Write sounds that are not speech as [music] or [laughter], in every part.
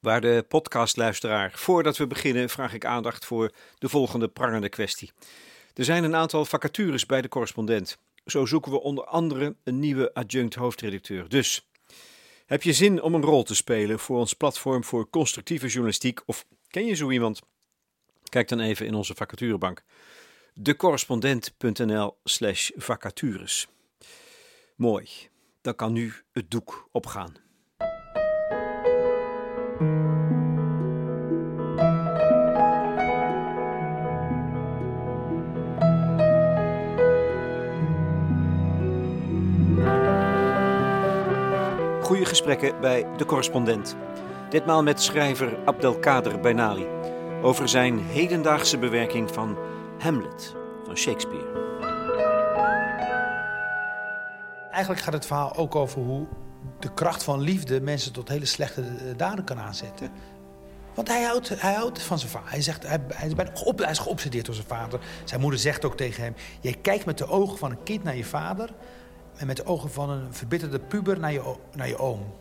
Waarde podcastluisteraar, voordat we beginnen vraag ik aandacht voor de volgende prangende kwestie. Er zijn een aantal vacatures bij de correspondent. Zo zoeken we onder andere een nieuwe adjunct hoofdredacteur. Dus, heb je zin om een rol te spelen voor ons platform voor constructieve journalistiek of ken je zo iemand? Kijk dan even in onze vacaturebank. decorrespondent.nl slash vacatures. Mooi, dan kan nu het doek opgaan. Goede gesprekken bij De Correspondent. Ditmaal met schrijver Abdelkader Beinali over zijn hedendaagse bewerking van Hamlet van Shakespeare. Eigenlijk gaat het verhaal ook over hoe de kracht van liefde mensen tot hele slechte daden kan aanzetten. Want hij houdt, hij houdt van zijn vader. Hij, zegt, hij, is bijna op, hij is geobsedeerd door zijn vader. Zijn moeder zegt ook tegen hem: Jij kijkt met de ogen van een kind naar je vader. En met de ogen van een verbitterde puber naar je, naar je oom.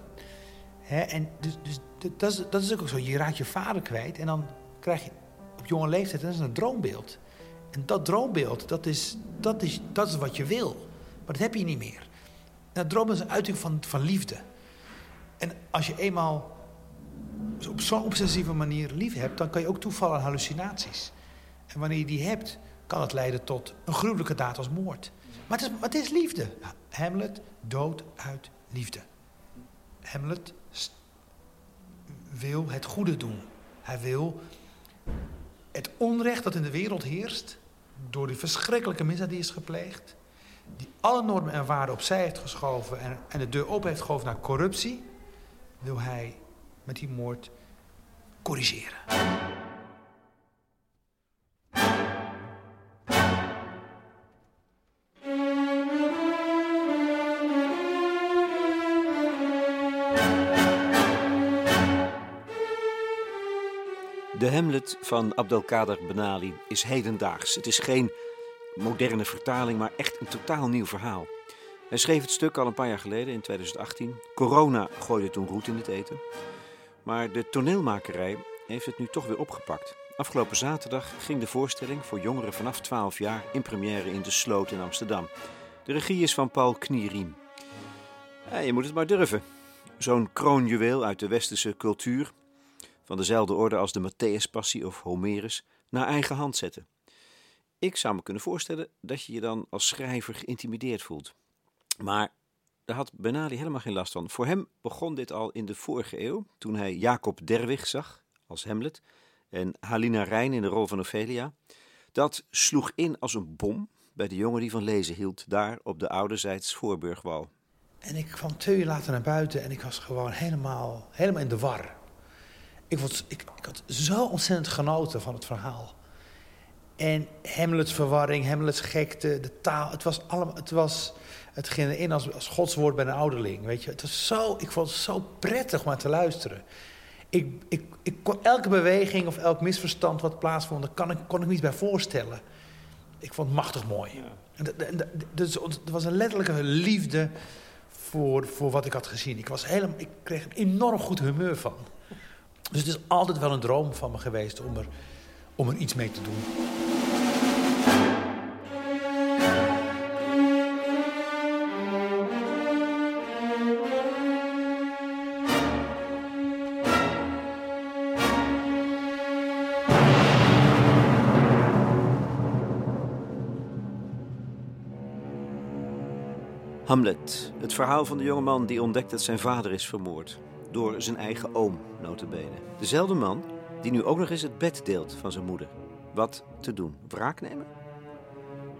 En dus, dus dat, is, dat is ook zo. Je raakt je vader kwijt. En dan krijg je op jonge leeftijd een droombeeld. En dat droombeeld, dat is, dat, is, dat is wat je wil. Maar dat heb je niet meer. Dat droom is een uiting van, van liefde. En als je eenmaal op zo'n obsessieve manier lief hebt, dan kan je ook toevallen aan hallucinaties. En wanneer je die hebt, kan het leiden tot een gruwelijke daad als moord. Maar het is, is liefde. Hamlet dood uit liefde. Hamlet wil het goede doen. Hij wil het onrecht dat in de wereld heerst, door die verschrikkelijke misdaad die is gepleegd, die alle normen en waarden opzij heeft geschoven en, en de deur open heeft geschoven naar corruptie, wil hij met die moord corrigeren. Van Abdelkader Benali is hedendaags. Het is geen moderne vertaling, maar echt een totaal nieuw verhaal. Hij schreef het stuk al een paar jaar geleden, in 2018. Corona gooide toen roet in het eten. Maar de toneelmakerij heeft het nu toch weer opgepakt. Afgelopen zaterdag ging de voorstelling voor jongeren vanaf 12 jaar in première in de Sloot in Amsterdam. De regie is van Paul Knieriem. Je moet het maar durven. Zo'n kroonjuweel uit de westerse cultuur, van dezelfde orde als de Matthäuspassie of Homerus, naar eigen hand zetten. Ik zou me kunnen voorstellen dat je je dan als schrijver geïntimideerd voelt. Maar daar had Benali helemaal geen last van. Voor hem begon dit al in de vorige eeuw, toen hij Jacob Derwig zag als Hamlet en Halina Rijn in de rol van Ophelia. Dat sloeg in als een bom bij de jongen die van lezen hield, daar op de ouderzijds Voorburgwal. En ik kwam twee uur later naar buiten en ik was gewoon helemaal, helemaal in de war. Ik, was, ik, ik had zo ontzettend genoten van het verhaal. En Hamlets verwarring, Hamlets gekte, de taal. Het was allemaal. Het, was, het ging erin als, als godswoord bij een ouderling. Weet je. Het was zo, ik vond het zo prettig om te luisteren. Ik, ik, ik kon elke beweging of elk misverstand wat plaatsvond, daar kon ik, kon ik me iets bij voorstellen. Ik vond het machtig mooi. Ja. En, dus was een letterlijke liefde voor, voor wat ik had gezien. Ik, was helemaal, ik kreeg een enorm goed humeur van. Dus het is altijd wel een droom van me geweest om er, om er iets mee te doen. Hamlet, het verhaal van de jongeman die ontdekt dat zijn vader is vermoord. Door zijn eigen oom, notabene. Dezelfde man die nu ook nog eens het bed deelt van zijn moeder. Wat te doen? Wraak nemen?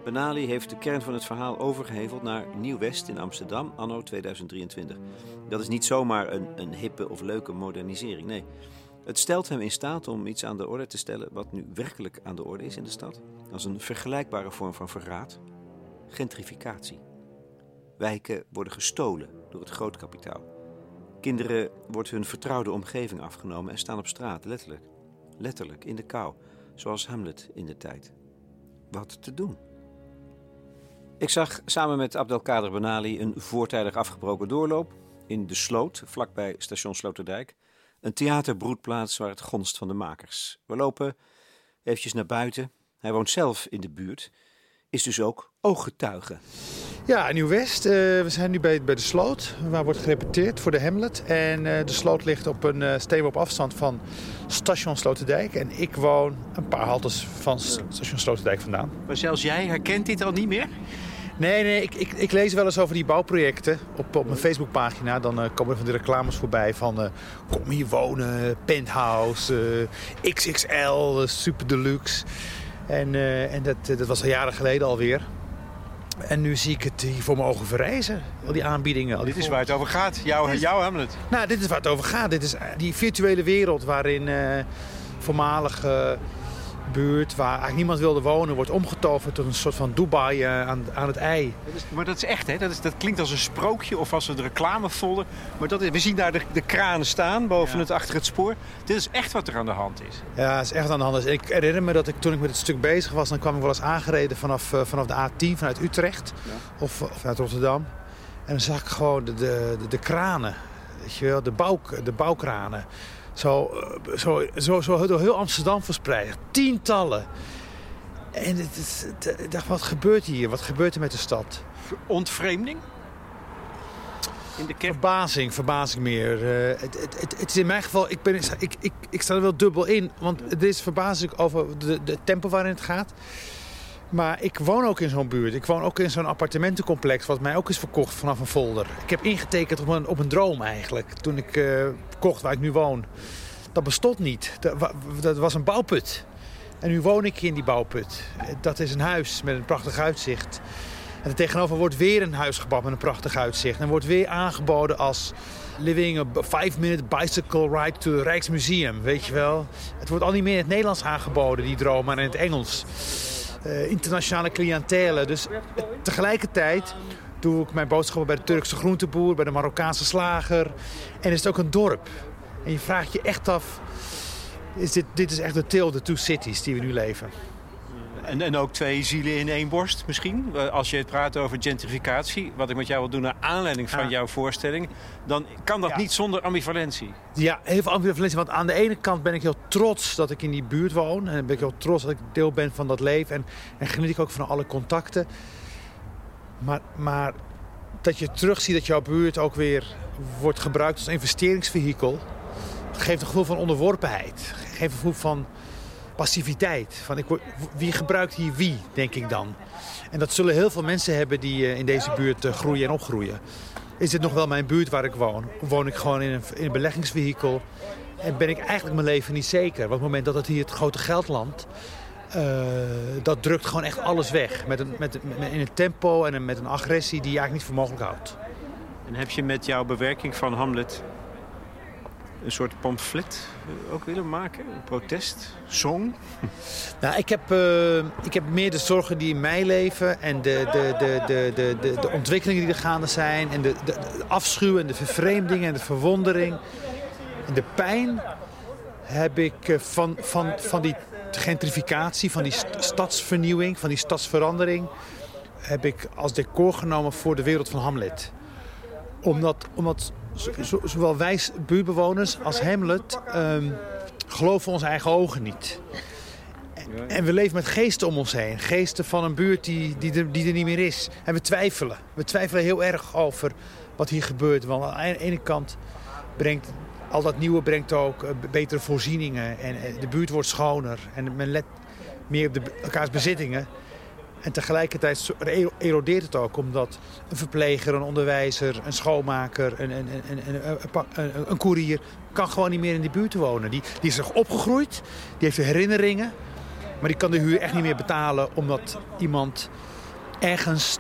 Benali heeft de kern van het verhaal overgeheveld naar Nieuw-West in Amsterdam, anno 2023. Dat is niet zomaar een, een hippe of leuke modernisering, nee. Het stelt hem in staat om iets aan de orde te stellen wat nu werkelijk aan de orde is in de stad. Als een vergelijkbare vorm van verraad. Gentrificatie. Wijken worden gestolen door het grootkapitaal. Kinderen wordt hun vertrouwde omgeving afgenomen en staan op straat, letterlijk. Letterlijk, in de kou, zoals Hamlet in de tijd. Wat te doen? Ik zag samen met Abdelkader Benali een voortijdig afgebroken doorloop in de sloot, vlakbij station Sloterdijk. Een theaterbroedplaats waar het gonst van de makers. We lopen eventjes naar buiten. Hij woont zelf in de buurt. Is dus ook ooggetuige. Ja, Nieuw-West. Uh, we zijn nu bij, bij de sloot, waar wordt gerepeteerd voor de Hamlet. En uh, de sloot ligt op een uh, steenworp afstand van station Sloterdijk. En ik woon een paar haltes van station Sloterdijk vandaan. Maar zelfs jij herkent dit al niet meer? Nee, nee, ik, ik, ik, lees wel eens over die bouwprojecten op, op mijn Facebookpagina. Dan uh, komen er van die reclames voorbij van uh, kom hier wonen, penthouse, uh, XXL, super deluxe. En, en dat, dat was al jaren geleden alweer. En nu zie ik het hier voor mijn ogen verrijzen. Al die aanbiedingen. Al die dit is waar het over gaat, jouw, jouw Hamlet. Nou, dit is waar het over gaat. Dit is die virtuele wereld waarin voormalige buurt waar eigenlijk niemand wilde wonen, wordt omgetoverd tot een soort van Dubai uh, aan, aan het ei. Dat is, maar dat is echt, hè? Dat, is, dat klinkt als een sprookje of als een reclamefolder. Maar dat is, we zien daar de, de kranen staan boven het, achter het spoor. Dit is echt wat er aan de hand is. Ja, het is echt aan de hand. Ik herinner me dat ik toen ik met het stuk bezig was, dan kwam ik wel eens aangereden vanaf, uh, vanaf de A10, vanuit Utrecht ja. of, of vanuit Rotterdam. En dan zag ik gewoon de, de, de, de kranen, weet je wel, de, bouw, de bouwkranen. Zo, eh, zo, zo, zo door heel Amsterdam verspreid. Tientallen. En het is, ik dacht, wat gebeurt hier? Wat gebeurt er met de stad? Ontvreemding? In de? Verbazing, verbazing meer. Uh, het, het, het, het, is in mijn geval, ik, ben, ik, ik, ik sta er wel dubbel in. Want het is verbazing over de, de tempo waarin het gaat. Maar ik woon ook in zo'n buurt. Ik woon ook in zo'n appartementencomplex... wat mij ook is verkocht vanaf een folder. Ik heb ingetekend op een, op een droom eigenlijk. Toen ik uh, kocht waar ik nu woon. Dat bestond niet. Dat, was een bouwput. En nu woon ik in die bouwput. Dat is een huis met een prachtig uitzicht. En er tegenover wordt weer een huis gebouwd met een prachtig uitzicht. En wordt weer aangeboden als living a five-minute bicycle ride to Rijksmuseum. Weet je wel? Het wordt al niet meer in het Nederlands aangeboden, die droom, maar in het Engels. Uh, internationale cliëntele. Dus tegelijkertijd doe ik mijn boodschappen bij de Turkse groenteboer, bij de Marokkaanse slager. En is het ook een dorp. En je vraagt je echt af, is dit, dit is echt de tale of two cities die we nu leven. En, en ook twee zielen in één borst misschien. Als je het praat over gentrificatie, wat ik met jou wil doen naar aanleiding van jouw voorstelling, dan kan dat niet zonder ambivalentie. Ja, heel veel ambivalentie. Want aan de ene kant ben ik heel trots dat ik in die buurt woon. En ben ik heel trots dat ik deel ben van dat leven. En, en geniet ik ook van alle contacten. Maar, maar dat je terugziet dat jouw buurt ook weer wordt gebruikt als investeringsvehikel. geeft een gevoel van onderworpenheid. Geeft een gevoel van passiviteit. Van ik, wie gebruikt hier wie, denk ik dan. En dat zullen heel veel mensen hebben die eh, in deze buurt eh, groeien en opgroeien. Is dit nog wel mijn buurt waar ik woon? Woon ik gewoon in een, in een beleggingsvehikel? En ben ik eigenlijk mijn leven niet zeker? Want op het moment dat het hier het grote geld landt... Uh, dat drukt gewoon echt alles weg. Met een, met, in een tempo en met een agressie die je eigenlijk niet voor mogelijk houdt. En heb je met jouw bewerking van Hamlet een soort pamflet eh, ook willen maken? Een protest? Song? [laughs] Nou, ik heb, uh, ik heb meer de zorgen die in mij leven en de, de, de, de, de, de, de ontwikkelingen die er gaande zijn. En de, de, de afschuw en de vervreemding en de verwondering. En de pijn heb ik van, van, van die gentrificatie, van die stadsvernieuwing, van die stadsverandering... heb ik als decor genomen voor de wereld van Hamlet. Omdat, omdat zowel wij buurtbewoners als Hamlet um, geloven onze eigen ogen niet. En we leven met geesten om ons heen. Geesten van een buurt die, die, er, die er niet meer is. En we twijfelen. We twijfelen heel erg over wat hier gebeurt. Want aan de ene kant brengt al dat nieuwe brengt ook eh, betere voorzieningen. En eh, de buurt wordt schoner. En men let meer op de, elkaars bezittingen. En tegelijkertijd erodeert het ook omdat een verpleger, een onderwijzer, een schoonmaker, een, een, een, een, koerier kan gewoon niet meer in die buurt wonen. Die, die is er opgegroeid, die heeft herinneringen, maar die kan de huur echt niet meer betalen omdat iemand ergens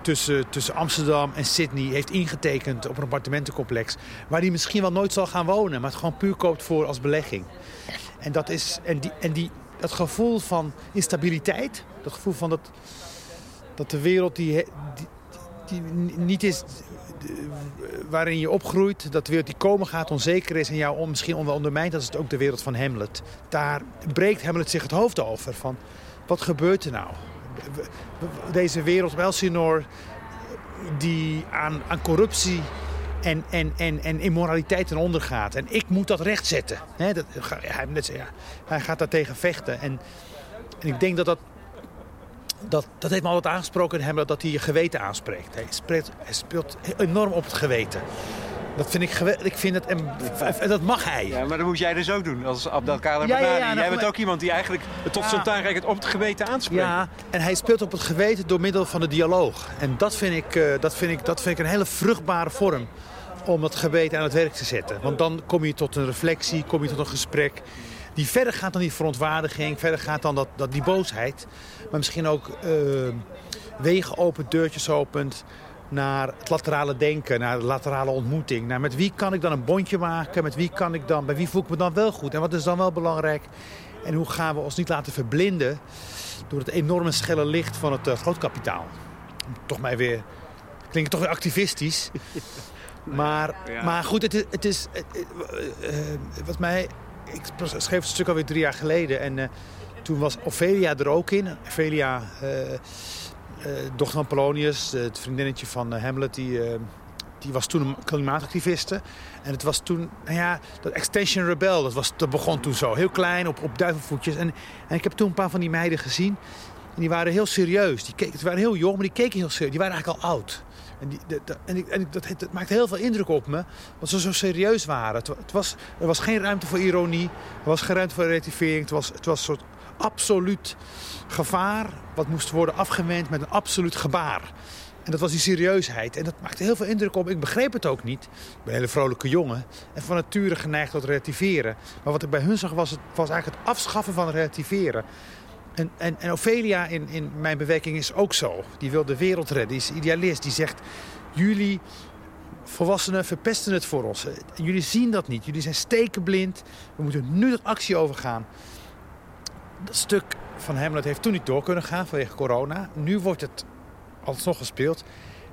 tussen, tussen Amsterdam en Sydney heeft ingetekend op een appartementencomplex. Waar hij misschien wel nooit zal gaan wonen, maar het gewoon puur koopt voor als belegging. En, dat is, en, die, en die, dat gevoel van instabiliteit, dat gevoel van dat, dat de wereld die, die, niet is waarin je opgroeit, dat de wereld die komen gaat onzeker is en jou misschien ondermijnt, dat is ook de wereld van Hamlet. Daar breekt Hamlet zich het hoofd over van wat gebeurt er nou? Deze wereld Elsinore die aan, aan corruptie en, en, en, en immoraliteit ten onder gaat. En ik moet dat rechtzetten. Hè, dat, hij, ja, hij gaat daar tegen vechten. En, en ik denk dat dat, dat, dat heeft me altijd aangesproken in hem, dat hij je geweten aanspreekt. Hij, spreekt, hij speelt enorm op het geweten. Dat vind ik geweldig. Ik vind het, en, en, dat mag hij. Ja, maar dat moet jij dus ook doen als Abdelkader ja, ja, ja, Jij bent ook iemand die eigenlijk tot zijn het op het geweten aanspreekt. Ja, en hij speelt op het geweten door middel van de dialoog. En dat vind ik, uh, dat vind ik, dat vind ik een hele vruchtbare vorm om het geweten aan het werk te zetten. Want dan kom je tot een reflectie, kom je tot een gesprek die verder gaat dan die verontwaardiging, verder gaat dan dat, dat die boosheid. Maar misschien ook uh, wegen opent, deurtjes opent naar het laterale denken, naar de laterale ontmoeting. Naar met wie kan ik dan een bondje maken, met wie kan ik dan, bij wie voel ik me dan wel goed en wat is dan wel belangrijk. En hoe gaan we ons niet laten verblinden door het enorme schelle licht van het uh, grootkapitaal. Toch mij weer, klinkt toch weer activistisch. [laughs] Maar, maar goed, het is, het is uh, wat mij, ik schreef het stuk alweer drie jaar geleden en toen was Ophelia er ook in. Ophelia dochter van Polonius, het vriendinnetje van eh, Hamlet, die, die was toen een klimaatactiviste. En het was toen, nou ja, dat Extension Rebel, dat, was, dat begon toen zo. Heel klein, op, op duivelvoetjes. En, en ik heb toen een paar van die meiden gezien. En die waren heel serieus. Die, keken, waren heel jong, maar die keken heel serieus. Die waren eigenlijk al oud. En, en, ik, dat, dat, maakte heel veel indruk op me, want ze zo serieus waren. Het, was, er was geen ruimte voor ironie, er was geen ruimte voor relativering. Het was, het was een soort absoluut gevaar wat moest worden afgewend met een absoluut gebaar. En dat was die serieusheid. En dat maakte heel veel indruk op. Ik begreep het ook niet. Ik ben een hele vrolijke jongen. En van nature geneigd tot relativeren. Maar wat ik bij hun zag was, het, was eigenlijk het afschaffen van relativeren. En, en, en Ophelia in, in mijn bewerking is ook zo. Die wil de wereld redden. Die is idealist. Die zegt, jullie volwassenen verpesten het voor ons. Jullie zien dat niet. Jullie zijn stekenblind. We moeten nu tot actie overgaan dat stuk van Hamlet heeft toen niet door kunnen gaan vanwege corona. Nu wordt het alsnog gespeeld.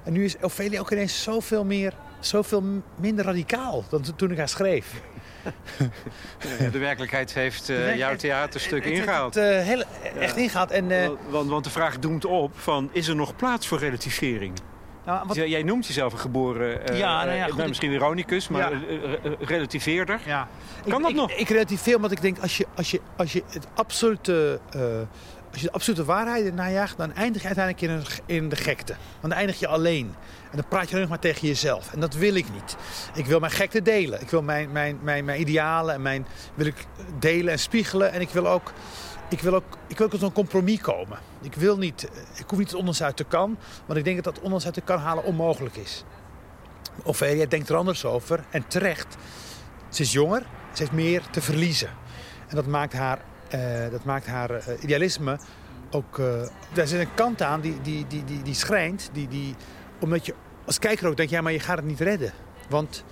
En nu is Ophelia ook ineens zoveel, meer, zoveel minder radicaal dan toen ik haar schreef. de werkelijkheid heeft uh, jouw theaterstuk ingehaald. Het, uh, heel, echt ingehaald. En, uh, want, want, de vraag doemt op van, is er nog plaats voor relativering? Nou, wat... Jij noemt jezelf een geboren, ja, nou ja, goed, misschien ironicus, maar ja. relativeerder. Kan ik, dat nog? Ik, ik relativeer omdat ik denk, als je, als je, als je het absolute... Als je de absolute waarheid najaagt, dan eindig je uiteindelijk in, de gekte. Dan eindig je alleen. En dan praat je alleen nog maar tegen jezelf. En dat wil ik niet. Ik wil mijn gekte delen. Ik wil mijn, mijn, mijn, mijn idealen en mijn, wil ik delen en spiegelen. En ik wil ook ik wil ook, ik wil ook tot een compromis komen. Ik, wil niet, ik hoef niet het onderste de kan, want ik denk dat dat onderste de kan halen onmogelijk is. Ophelia denkt er anders over en terecht. Ze is jonger, ze heeft meer te verliezen. En dat maakt haar, dat maakt haar uh, idealisme ook... Uh, daar zit een kant aan die, die, die, die, die schrijnt. Die, die, omdat je als kijker ook denkt, ja, maar je gaat het niet redden. Want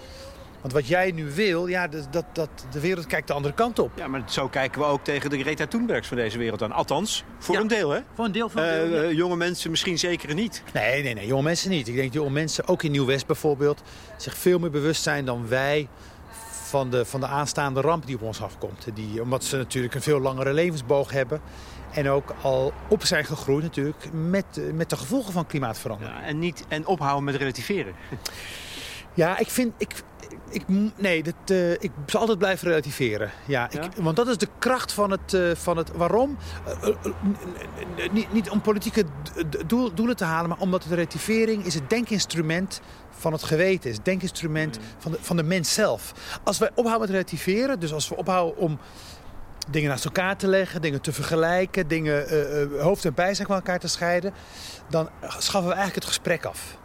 want wat jij nu wil, ja, dat, dat, de wereld kijkt de andere kant op. Ja, maar zo kijken we ook tegen de Greta Thunbergs van deze wereld aan. Althans, voor een deel, hè? Voor een deel van uh, deel, Jonge mensen misschien zeker niet. Nee, nee, nee, jonge mensen niet. Ik denk dat jonge mensen, ook in Nieuw-West bijvoorbeeld... zich veel meer bewust zijn dan wij van de, van de aanstaande ramp die op ons afkomt. Die, omdat ze natuurlijk een veel langere levensboog hebben... En ook al op zijn gegroeid natuurlijk met, met de gevolgen van klimaatverandering. Ja, en, niet, en ophouden met relativeren. Ja, ik vind, ik, ik, nee, dat, uh, ik zal altijd blijven relativeren. Ja, ik, Want dat is de kracht van het. Uh, van het waarom? Uh, niet, niet om politieke doel, doelen te halen, maar omdat de relativering is het denkinstrument van het geweten. Is het denkinstrument mm. van, de, van de mens zelf. Als wij ophouden met relativeren, dus als we ophouden om dingen naast elkaar te leggen, dingen te vergelijken, dingen hoofd en bijzaak van elkaar te scheiden, dan schaffen we eigenlijk het gesprek af.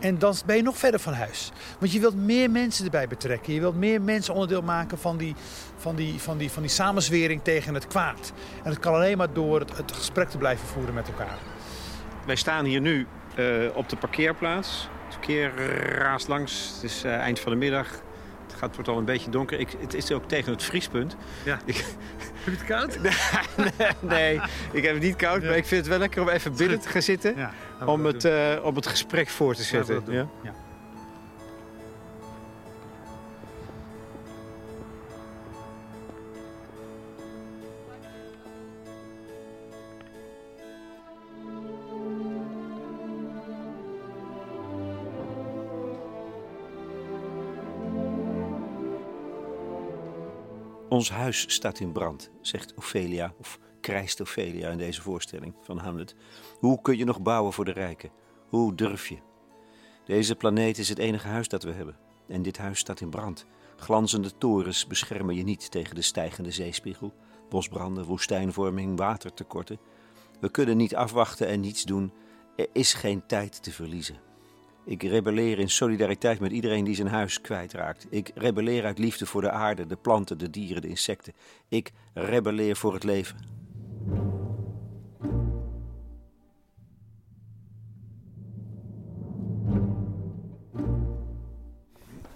En dan ben je nog verder van huis. Want je wilt meer mensen erbij betrekken. Je wilt meer mensen onderdeel maken van die, van die, van die, van die samenzwering tegen het kwaad. En dat kan alleen maar door het, het gesprek te blijven voeren met elkaar. Wij staan hier nu uh, op de parkeerplaats. Het verkeer raast langs. Het is uh, eind van de middag. Het gaat, wordt al een beetje donker. Ik, het is ook tegen het vriespunt. Ja. Ik, heb je het koud? [laughs] nee, ik heb het niet koud, maar ik vind het wel lekker om even binnen te gaan zitten. Om, het, uh, om het gesprek voor te zetten. Ja, Ons huis staat in brand, zegt Ophelia, of krijst Ophelia in deze voorstelling van Hamlet. Hoe kun je nog bouwen voor de rijken? Hoe durf je? Deze planeet is het enige huis dat we hebben. En dit huis staat in brand. Glanzende torens beschermen je niet tegen de stijgende zeespiegel, bosbranden, woestijnvorming, watertekorten. We kunnen niet afwachten en niets doen. Er is geen tijd te verliezen. Ik rebelleer in solidariteit met iedereen die zijn huis kwijtraakt. Ik rebelleer uit liefde voor de aarde, de planten, de dieren, de insecten. Ik rebelleer voor het leven.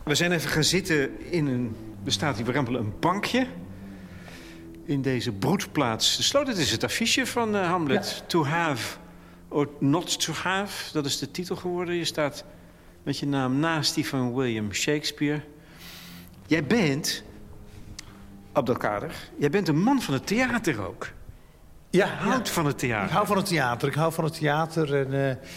We zijn even gaan zitten in een, bestaat hier Rempelen, een bankje. In deze broedplaats. De sloot, dit is het affiche van uh, Hamlet. To have or not to have, dat is de titel geworden. Je staat met je naam naast die van William Shakespeare. Jij bent, Abdelkader, jij bent een man van het theater ook. Ja, je houdt van het theater. Ik hou van het theater. Ik hou van het theater en... Uh...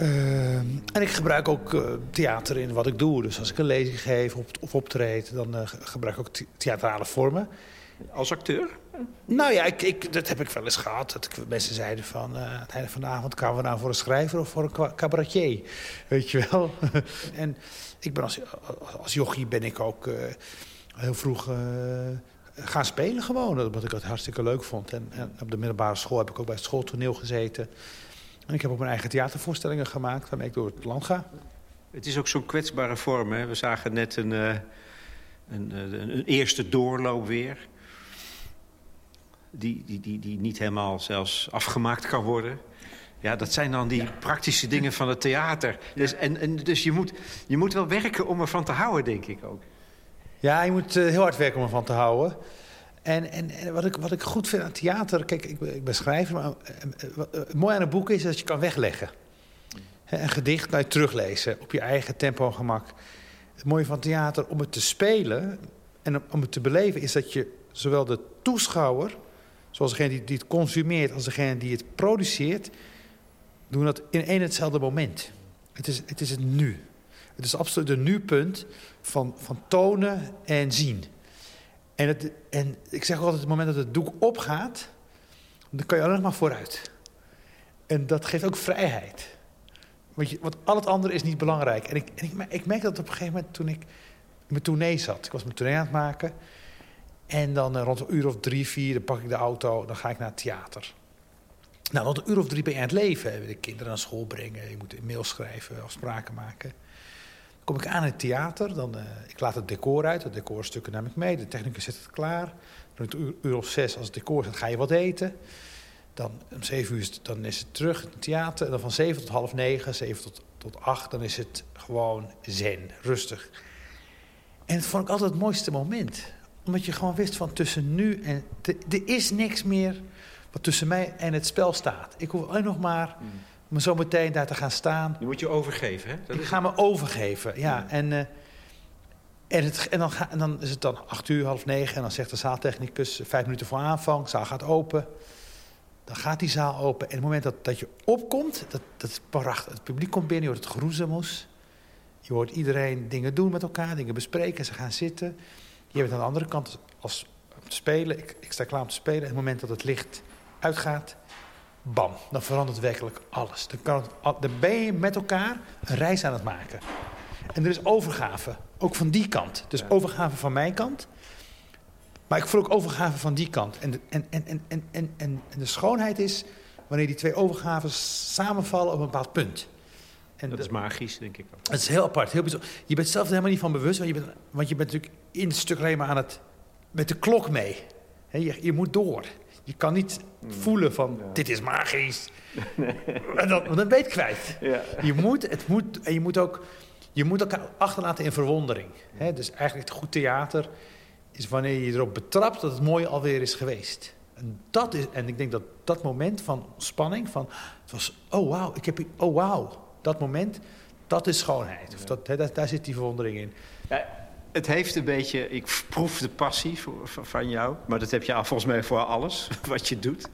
Uh, en ik gebruik ook uh, theater in wat ik doe. Dus als ik een lezing geef of, of optreed, dan uh, gebruik ik ook theatrale vormen. Als acteur? Nou ja, dat heb ik wel eens gehad. Dat mensen zeiden van, uh, het einde van de avond... gaan we nou voor een schrijver of voor een cabaretier? Weet je wel? [laughs] en ik ben als, als jochie ben ik ook uh, heel vroeg uh, gaan spelen gewoon. Omdat ik dat hartstikke leuk vond. En, en, op de middelbare school heb ik ook bij het schooltoneel gezeten. En ik heb ook mijn eigen theatervoorstellingen gemaakt... waarmee ik door het land ga. Het is ook zo'n kwetsbare vorm, hè? We zagen net een, een, een eerste doorloop weer die, die, die, die niet helemaal zelfs afgemaakt kan worden. Ja, dat zijn dan die praktische dingen van het theater. Dus, en, en, dus je, moet, je moet wel werken om ervan te houden, denk ik ook. Ja, je moet uh, heel hard werken om ervan te houden. En, en, en, wat, ik, wat ik goed vind aan theater... Kijk, ik, ik ben schrijver, maar uh, het mooie aan een boek is dat je kan wegleggen. Een gedicht je teruglezen op je eigen tempo en gemak. Het mooie van theater, om het te spelen en om het te beleven... is dat je zowel de toeschouwer Zoals degene die, die het consumeert als degene die het produceert... doen dat in één hetzelfde moment. Het is, het is het nu. Het is absoluut een nu-punt van, van tonen en zien. En, het, en ik zeg altijd, het moment dat het doek opgaat... dan kan je alleen maar vooruit. En dat geeft ook vrijheid. Want, al het andere is niet belangrijk. En ik, en ik, ik merk dat op een gegeven moment toen ik mijn tournee zat. Ik was mijn tournee aan het maken... En dan uh, rond een uur of drie, vier, dan pak ik de auto, dan ga ik naar het theater. Nou, rond een uur of drie ben je aan het leven. De kinderen naar school brengen, je moet mail schrijven, afspraken maken. Dan kom ik aan het theater, dan, uh, ik laat het decor uit, het decorstukken neem ik mee. De technicus zet het klaar. Rond een uur, of zes, als het decor zit, ga je wat eten. Dan om zeven uur dan is het terug het theater. En dan van zeven tot half negen, zeven tot, tot acht, dan is het gewoon zen, rustig. En dat vond ik altijd het mooiste moment omdat je gewoon wist van tussen nu en... Er is niks meer wat tussen mij en het spel staat. Ik hoef alleen nog maar mm. me zo meteen daar te gaan staan. Je moet je overgeven, hè? Dat ik ga me overgeven, ja. En, uh, en, het, en, dan ga, en dan is het dan acht uur, half negen... en dan zegt de zaaltechnicus vijf minuten voor aanvang... zaal gaat open. Dan gaat die zaal open. En het moment dat, dat je opkomt, dat, dat is prachtig. Het publiek komt binnen, je hoort het geroezemoes. Je hoort iedereen dingen doen met elkaar, dingen bespreken. Ze gaan zitten... Je bent aan de andere kant als spelen. Ik, ik sta klaar om te spelen. En het moment dat het licht uitgaat, bam, dan verandert werkelijk alles. Dan, kan het, dan ben je met elkaar een reis aan het maken. En er is overgave, ook van die kant. Dus overgave van mijn kant. Maar ik voel ook overgave van die kant. En de, en, en, en, en, en, en de schoonheid is wanneer die twee overgaven samenvallen op een bepaald punt. En dat is magisch, denk ik. Het is heel apart, heel bijzonder. Je bent zelf er helemaal niet van bewust, want je bent, want je bent natuurlijk in het stuk alleen maar aan het... met de klok mee. je, je, moet door. Je kan niet mm. voelen van, dit is magisch. [laughs] Nee. En dan, dan ben je het kwijt. Ja. Je moet, het moet, en je moet ook... Je moet elkaar achterlaten in verwondering. dus eigenlijk het goed theater is wanneer je erop betrapt dat het mooi alweer is geweest. En, dat is, en ik denk dat dat moment van spanning, van het was, oh wauw, ik heb, oh wauw, dat moment, dat is schoonheid. Of dat, daar, daar, zit die verwondering in. Ja, het heeft een beetje, ik proef de passie voor, van jou, maar dat heb je al volgens mij voor alles [laughs] wat je doet.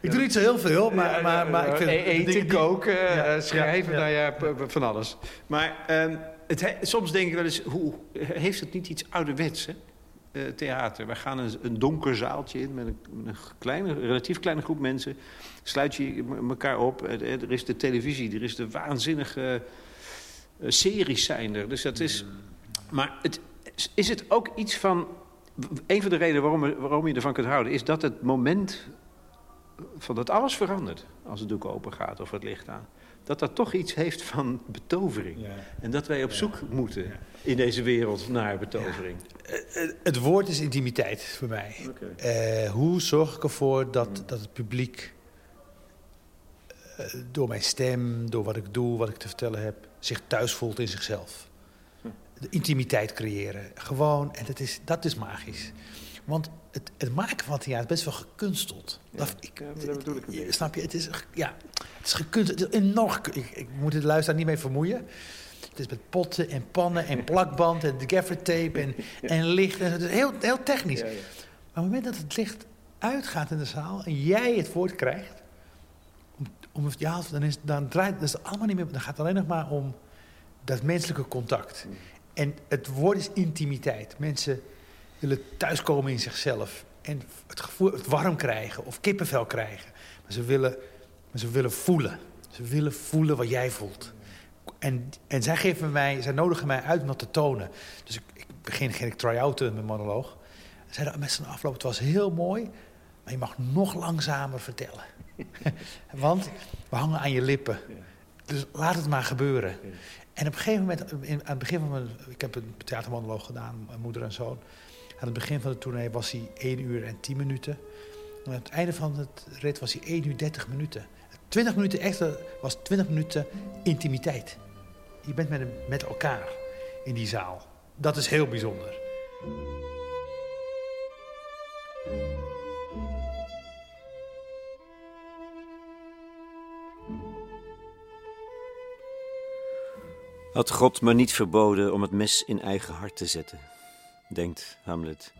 ik doe niet zo heel veel, maar, maar, maar ik vind eten, koken, ja, schrijven, nou ja, van alles. Maar um, het, soms denk ik wel eens, hoe, heeft het niet iets ouderwets, hè? Uh, theater. We gaan een, een, donker zaaltje in met een, een, kleine, relatief kleine groep mensen. Sluit je elkaar op. Er is de televisie, er is de waanzinnige series zijn er. Dus dat is... Maar het, is het ook iets van... Een van de redenen waarom, waarom je ervan kunt houden... is dat het moment van dat alles verandert... als het doek open gaat of het licht aan dat dat toch iets heeft van betovering. Ja. En dat wij op zoek moeten in deze wereld naar betovering. Eh, eh, het woord is intimiteit voor mij. Okay. Uh, hoe zorg ik ervoor dat, hmm. dat het publiek... Uh, door mijn stem, door wat ik doe, wat ik te vertellen heb... zich thuis voelt in zichzelf. De intimiteit creëren. Gewoon, en dat is, dat is magisch. Want het, het maken van theater is best wel gekunsteld. Ja, dat, ik, ja, dat bedoel ik een Snap je? Het is, ja, het is gekunsteld. Het is enorm, ik, ik moet de luisteraar niet mee vermoeien. Het is met potten en pannen en plakband en de gaffertape en, [laughs] en licht. En, het is heel, heel technisch. Maar op het moment dat het licht uitgaat in de zaal en jij het woord krijgt... Om, om, ja, dan, is, dan draait het allemaal niet meer... Dan gaat het alleen nog maar om dat menselijke contact. Mm. En het woord is intimiteit. Mensen willen thuiskomen in zichzelf. En het, gevoel, het warm krijgen of kippenvel krijgen. Maar ze willen, maar ze willen voelen. Ze willen voelen wat jij voelt. En, en zij, geven mij, zij nodigen mij uit om dat te tonen. Dus ik, ik begin geen try-outen met mijn monoloog. Zeiden met z'n afloop, het was heel mooi, maar je mag nog langzamer vertellen. [laughs] Want we hangen aan je lippen. Dus laat het maar gebeuren. En op een gegeven moment, in, aan het begin van mijn... Ik heb een theatermonoloog gedaan, mijn moeder en zoon. Aan het begin van de tournee was hij 1 uur en 10 minuten. En aan het einde van het rit was hij 1 uur 30 minuten. 20 minuten extra was 20 minuten intimiteit. Je bent met, met elkaar in die zaal. Dat is heel bijzonder. Had God maar niet verboden om het mes in eigen hart te zetten denkt Hamlet.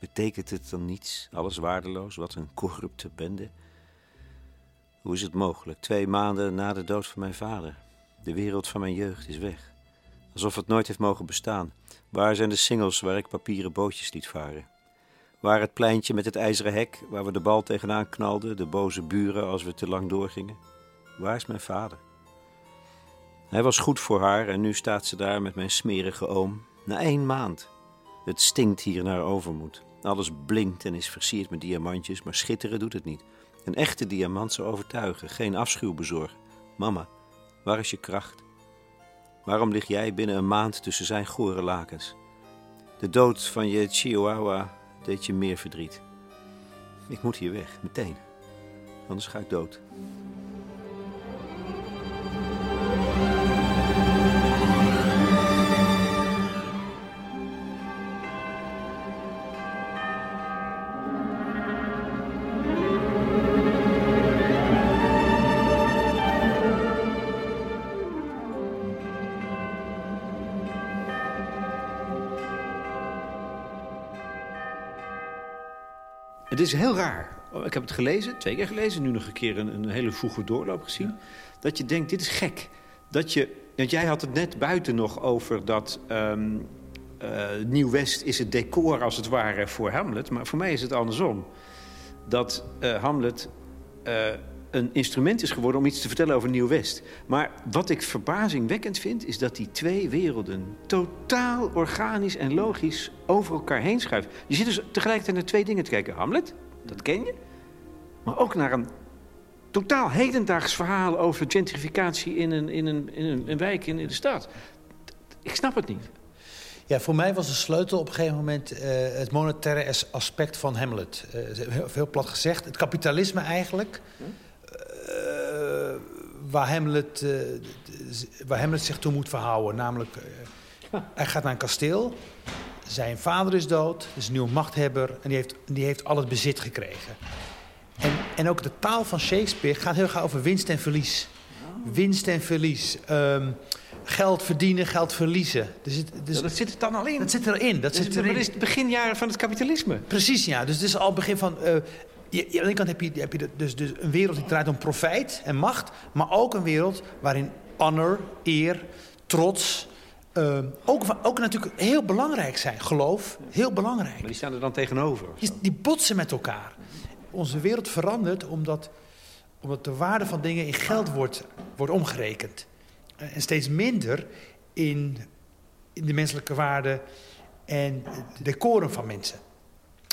Betekent het dan niets, alles waardeloos, wat een corrupte bende? Hoe is het mogelijk, twee maanden na de dood van mijn vader? De wereld van mijn jeugd is weg. Alsof het nooit heeft mogen bestaan. Waar zijn de singels waar ik papieren bootjes liet varen? Waar het pleintje met het ijzeren hek waar we de bal tegenaan knalden, de boze buren als we te lang doorgingen? Waar is mijn vader? Hij was goed voor haar en nu staat ze daar met mijn smerige oom. Na één maand. Het stinkt hier naar overmoed. Alles blinkt en is versierd met diamantjes, maar schitteren doet het niet. Een echte diamant zou overtuigen, geen afschuw bezorgen. Mama, waar is je kracht? Waarom lig jij binnen een maand tussen zijn gore lakens? De dood van je chihuahua deed je meer verdriet. Ik moet hier weg, meteen. Anders ga ik dood. Is heel raar. Ik heb het gelezen, twee keer gelezen, nu nog een keer een, een hele vroege doorloop gezien. Dat je denkt, dit is gek. Dat je, want jij had het net buiten nog over dat um, Nieuw-West is het decor als het ware voor Hamlet. Maar voor mij is het andersom. Dat uh, Hamlet uh, een instrument is geworden om iets te vertellen over Nieuw-West. Maar wat ik verbazingwekkend vind, is dat die twee werelden totaal organisch en logisch over elkaar heen schuiven. Je zit dus tegelijkertijd naar twee dingen te kijken. Hamlet, dat ken je. Maar ook naar een totaal hedendaags verhaal over gentrificatie in een, in een, in een, wijk in, de stad. Ik snap het niet. Ja, voor mij was de sleutel op een gegeven moment uh, het monetaire aspect van Hamlet. Uh, heel plat gezegd, het kapitalisme eigenlijk. Hm? Eh, waar, Hamlet, uh, waar Hamlet zich toe moet verhouden. Namelijk, uh, hij gaat naar een kasteel. Zijn vader is dood, is een nieuwe machthebber. En die heeft, die heeft al het bezit gekregen. En, en ook de taal van Shakespeare gaat heel graag over winst en verlies. Winst en verlies. Um, geld verdienen, geld verliezen. Dus het, dus dat zit er dan al in? Dat zit erin. Dat dus, zit erin. Is het beginjaren van het kapitalisme. Precies, ja. Dus het is al het begin van... Uh, je, aan de ene kant heb je, heb je dus, dus een wereld die draait om profijt en macht... maar ook een wereld waarin honor, eer, trots uh, ook, ook natuurlijk heel belangrijk zijn. Geloof, heel belangrijk. Maar die staan er dan tegenover? Die, die botsen met elkaar. Onze wereld verandert omdat, omdat de waarde van dingen in geld wordt, wordt omgerekend. En steeds minder in, in de menselijke waarde en de decorum van mensen.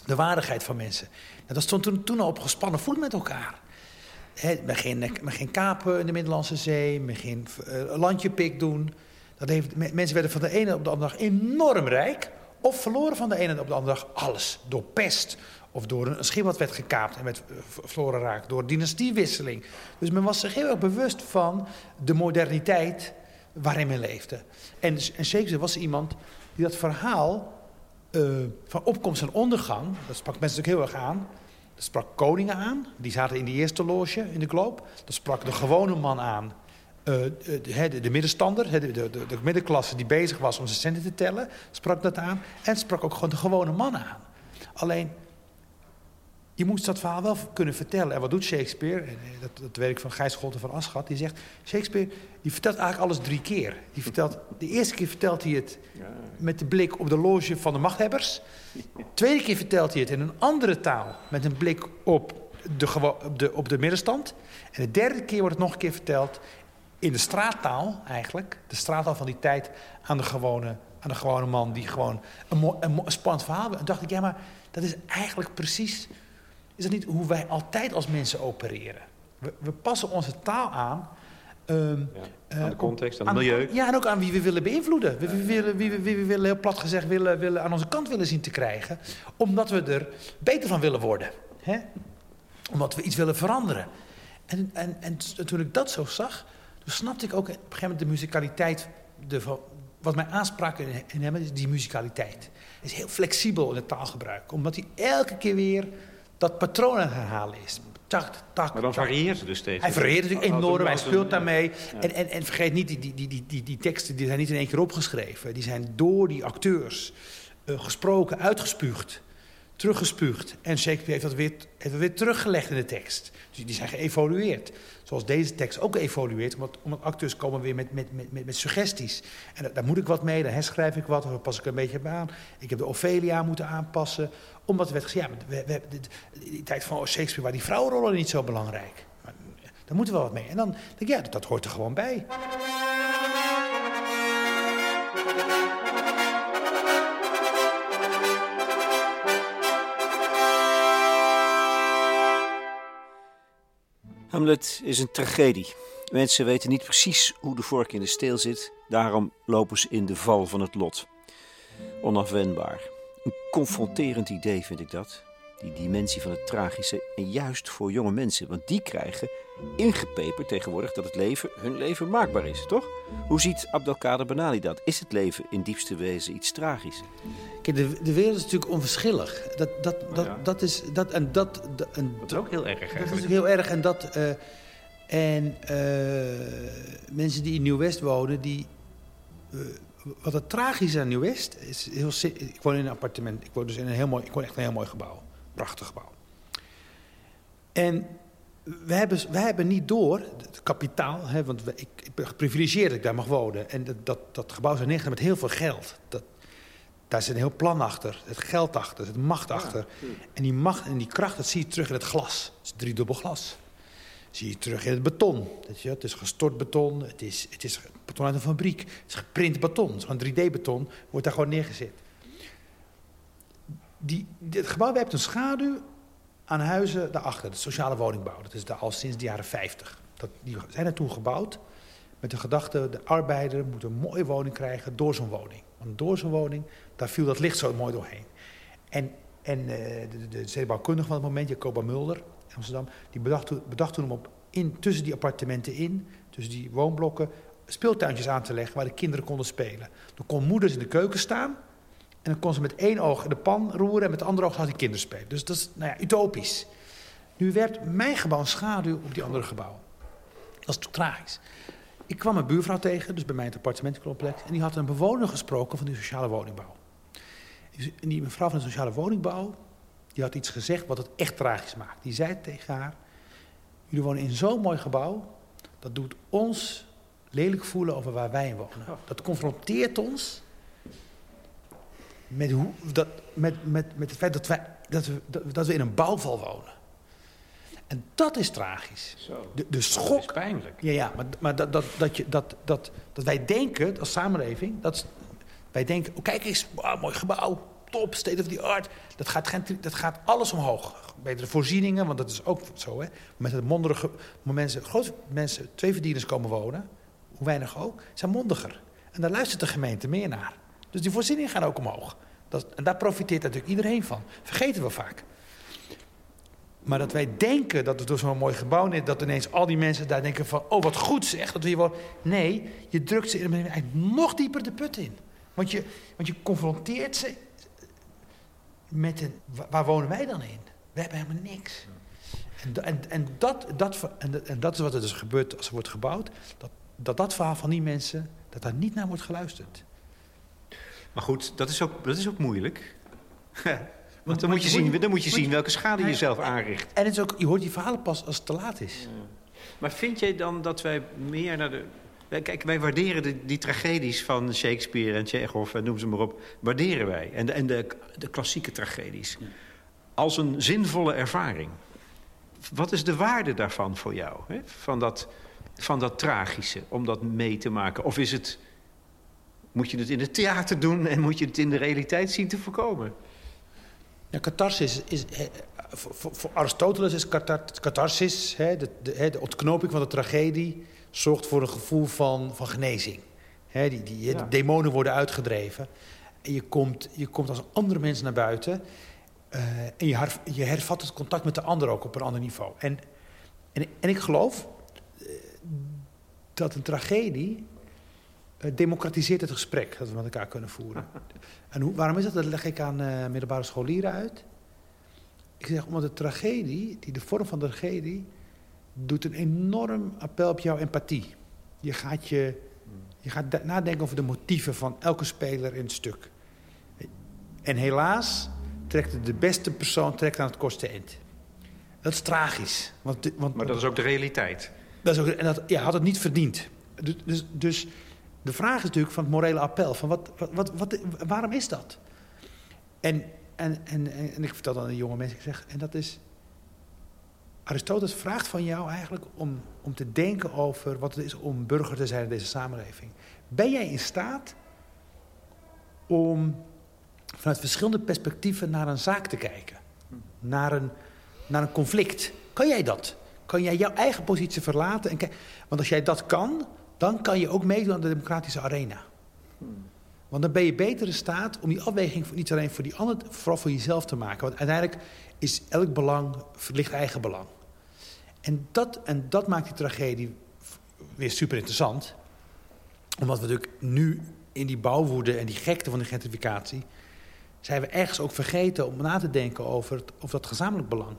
De waardigheid van mensen. Dat stond toen, toen al op gespannen voet met elkaar. He, men, ging, ging kapen in de Middellandse Zee, men ging uh, landjepik doen. Dat heeft, mensen werden van de ene op de andere dag enorm rijk. Of verloren van de ene op de andere dag alles. Door pest. Of door een schip wat werd gekaapt en werd verloren raakt. Door dynastiewisseling. Dus men was zich heel erg bewust van de moderniteit waarin men leefde. En, en Shakespeare was iemand die dat verhaal uh, van opkomst en ondergang... dat sprak mensen natuurlijk heel erg aan... Dat sprak koningen aan, die zaten in de eerste loge in de Globe. Dat sprak de gewone man aan, uh, de, de, middenstander, de, de, de, middenklasse die bezig was om zijn centen te tellen, sprak dat aan. En sprak ook gewoon de gewone man aan. Alleen, je moest dat verhaal wel kunnen vertellen. En wat doet Shakespeare? Eh, dat, dat weet ik van Gijs Scholten van Aschat. Die zegt, Shakespeare die vertelt eigenlijk alles drie keer. Die vertelt, de eerste keer vertelt hij het met de blik op de loge van de machthebbers. De tweede keer vertelt hij het in een andere taal. Met een blik op de, op de, op de middenstand. En de derde keer wordt het nog een keer verteld in de straattaal eigenlijk. De straattaal van die tijd aan de gewone, aan de gewone man die gewoon een, een, een spannend verhaal... En dacht ik, ja maar dat is eigenlijk precies is dat niet hoe wij altijd als mensen opereren? We, we passen onze taal aan. Um, ja, aan de context, aan het milieu. ja, en ook aan wie we willen beïnvloeden. Wie, we willen, wie, wie we willen, heel plat gezegd, willen, willen, aan onze kant willen zien te krijgen. Omdat we er beter van willen worden. Hè? Omdat we iets willen veranderen. En, en, en toen ik dat zo zag, toen snapte ik ook op een gegeven moment de muzikaliteit. De, wat mij aansprak in, in hem is die muzikaliteit. Hij is heel flexibel in het taalgebruik. Omdat hij elke keer weer dat patronen herhalen is. Tak, tak, maar dan varieert het dus steeds. Hij varieert natuurlijk enorm, hij speelt daarmee. En, en, en vergeet niet, die, die, die, die, die teksten die zijn niet in één keer opgeschreven. Die zijn door die acteurs uh, gesproken, uitgespuugd, teruggespuugd. En Shakespeare heeft dat, weer, heeft dat weer teruggelegd in de tekst. Dus die zijn geëvolueerd. Zoals deze tekst ook evolueert, omdat, omdat acteurs komen weer met, met, met, met, suggesties. En daar, moet ik wat mee, daar herschrijf ik wat, of pas ik een beetje bij aan. Ik heb de Ophelia moeten aanpassen, omdat er werd gezegd, ja, de, tijd van Shakespeare waren die vrouwenrollen niet zo belangrijk. Maar, daar moeten we wat mee. En dan denk ik, ja, dat hoort er gewoon bij. Hamlet is een tragedie. Mensen weten niet precies hoe de vork in de steel zit, daarom lopen ze in de val van het lot. Onafwendbaar. Een confronterend idee vind ik dat. Die dimensie van het tragische. En juist voor jonge mensen, want die krijgen ingepeperd tegenwoordig dat het leven, hun leven, maakbaar is, toch? Hoe ziet Abdelkader Benali dat? Is het leven in diepste wezen iets tragisch? Kijk, de, de wereld is natuurlijk onverschillig. Dat, dat, dat, dat is. Dat, en dat, en, dat is ook heel erg. Eigenlijk. Dat is heel erg. En dat. Uh, en uh, mensen die in Nieuw-West wonen, die. Uh, wat het tragisch aan Nieuw-West is heel. Ik woon in een appartement. Ik woon dus in een heel mooi. Ik woon echt een heel mooi gebouw. Prachtig gebouw. En we hebben, we hebben niet door, het kapitaal, hè, want ik, ik ben geprivilegeerd dat ik daar mag wonen. En dat, dat, dat gebouw is neergezet met heel veel geld. Dat, daar zit een heel plan achter, het geld achter, het macht achter. en die macht en die kracht, dat zie je terug in het glas. Het is driedubbel glas. Zie je terug in het beton. Het is gestort beton, het is, het is beton uit een fabriek. Het is geprint beton, zo'n 3D-beton wordt daar gewoon neergezet. Die, dit gebouw heeft een schaduw aan huizen daarachter, de sociale woningbouw. Dat is daar al sinds de jaren 50. Dat, die zijn er toen gebouwd met de gedachte... de arbeider moet een mooie woning krijgen door zo'n woning. Want door zo'n woning, daar viel dat licht zo mooi doorheen. En, en uh, de, de stedenbouwkundige van het moment, Jacoba Mulder Amsterdam... die bedacht, toen om op, in, tussen die appartementen in, tussen die woonblokken... speeltuintjes aan te leggen waar de kinderen konden spelen. Dan kon moeders in de keuken staan... En dan kon ze met één oog de pan roeren en met het andere oog had die kinderen spelen. Dus dat is nou ja, utopisch. Nu werd mijn gebouw een schaduw op die andere gebouw. Dat is toch tragisch. Ik kwam een buurvrouw tegen, dus bij mij het appartementencomplex. En die had een bewoner gesproken van die sociale woningbouw. En die mevrouw van de sociale woningbouw, die had iets gezegd wat het echt tragisch maakt. Die zei tegen haar, jullie wonen in zo'n mooi gebouw, dat doet ons lelijk voelen over waar wij in wonen. Dat confronteert ons met, hoe, dat, met, met, met het feit dat, wij, dat, we, dat we in een bouwval wonen. En dat is tragisch. Zo. De, de schok. is pijnlijk. Ja, ja maar, maar dat, dat, dat, je, dat, dat, dat wij denken als samenleving. Dat, wij denken: oh, kijk eens, mooi gebouw, top, state of the art. Dat gaat, geen, dat gaat alles omhoog. Betere voorzieningen, want dat is ook zo. Hè? Met het mondige. Mensen, grote mensen, twee verdieners komen wonen, hoe weinig ook, zijn mondiger. En daar luistert de gemeente meer naar. Dus die voorzieningen gaan ook omhoog. Dat, en daar profiteert natuurlijk iedereen van. Vergeten we vaak. Maar dat wij denken dat het door zo'n mooi gebouw is, dat ineens al die mensen daar denken van, oh wat goed zeg, dat we hier wel. Nee, je drukt ze eigenlijk nog dieper de put in. Want je, want je confronteert ze met een, waar wonen wij dan in? We hebben helemaal niks. En, en, en, dat, dat, en, en dat is wat er dus gebeurt als er wordt gebouwd. Dat, dat dat verhaal van die mensen, dat daar niet naar wordt geluisterd. Maar goed, dat is ook, dat is ook moeilijk. [laughs] Want dan moet je, zien, dan moet je zien welke schade je zelf aanricht. En het is ook, je hoort die verhalen pas als het te laat is. Maar vind jij dan dat wij meer naar de... Kijk, wij waarderen de, die tragedies van Shakespeare en Chekhov en noem ze maar op. Waarderen wij. En de, en de, de klassieke tragedies. Als een zinvolle ervaring. Wat is de waarde daarvan voor jou? Hè? Van, dat, van dat tragische, om dat mee te maken? Of is het... Moet je het in het theater doen en moet je het in de realiteit zien te voorkomen? Ja, catharsis is, voor, voor, Aristoteles is catharsis, hè, de, de, de, ontknoping van de tragedie, zorgt voor een gevoel van, van genezing. Die, die, De demonen worden uitgedreven. En je komt, je komt als andere mens naar buiten. Uh, en je, je, hervat het contact met de ander ook op een ander niveau. En, en, en ik geloof uh, dat een tragedie uh, democratiseert het gesprek dat we met elkaar kunnen voeren. [laughs] En hoe, waarom is dat? Dat leg ik aan middelbare scholieren uit. Ik zeg, omdat de tragedie, die de vorm van de tragedie, doet een enorm appel op jouw empathie. Je gaat, je, je gaat nadenken over de motieven van elke speler in het stuk. En helaas trekt de beste persoon trekt aan het kortste eind. Dat is tragisch. Want, want, maar dat is ook de realiteit. Dat is ook, en dat ja, had het niet verdiend. Dus, dus, dus de vraag is natuurlijk van het morele appel. Van wat, wat, wat, wat waarom is dat? En, en, en, en ik vertel dan aan jonge mensen, ik zeg, en dat is... Aristoteles vraagt van jou eigenlijk om, om te denken over wat het is om burger te zijn in deze samenleving. Ben jij in staat om vanuit verschillende perspectieven naar een zaak te kijken? Naar een, naar een conflict? Kan jij dat? Kan jij jouw eigen positie verlaten? En Want als jij dat kan, dan kan je ook meedoen aan de democratische arena. Want dan ben je beter in staat om die afweging niet alleen voor die ander, vooral voor jezelf te maken. Want uiteindelijk is elk belang, ligt eigen belang. En dat, en dat maakt die tragedie weer super interessant. Omdat we natuurlijk nu in die bouwwoede en die gekte van de gentrificatie... zijn we ergens ook vergeten om na te denken over, over dat gezamenlijk belang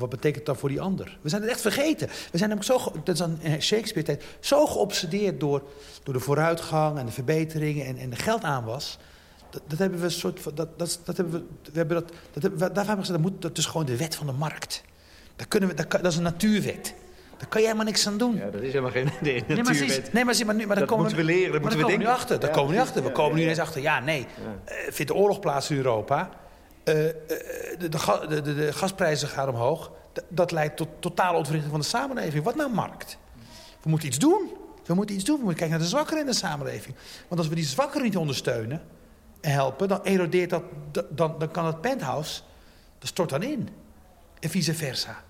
wat betekent dat voor die ander? We zijn het echt vergeten. We zijn namelijk zo, dat is aan Shakespeare-tijd, zo geobsedeerd door, door de vooruitgang en de verbeteringen en, en de geldaanwas. Dat, dat hebben we een soort van, dat, dat, dat hebben we, we hebben dat, dat hebben, daarvan hebben we gezegd, dat, moet, dat is gewoon de wet van de markt. Dat, kunnen we, dat, dat is een natuurwet. Daar kan jij maar niks aan doen. Ja, dat is helemaal geen [laughs] nee, nee, maar, nee, maar, maar, nu, maar dat komen moeten we leren, dat moeten we denken. Nu achter. Daar komen we nu achter. We komen nu ineens achter. Ja, nee. Uh, vindt de oorlog plaats in Europa? Uh, uh, de, de, de, de, gasprijzen gaan omhoog dat leidt tot totale ontwrichting van de samenleving. Wat nou markt? We moeten iets doen. We moeten iets doen. We moeten kijken naar de zwakkeren in de samenleving. Want als we die zwakkeren niet ondersteunen en helpen, dan erodeert dat, dan, dan kan het penthouse, dat stort dan in. En vice versa.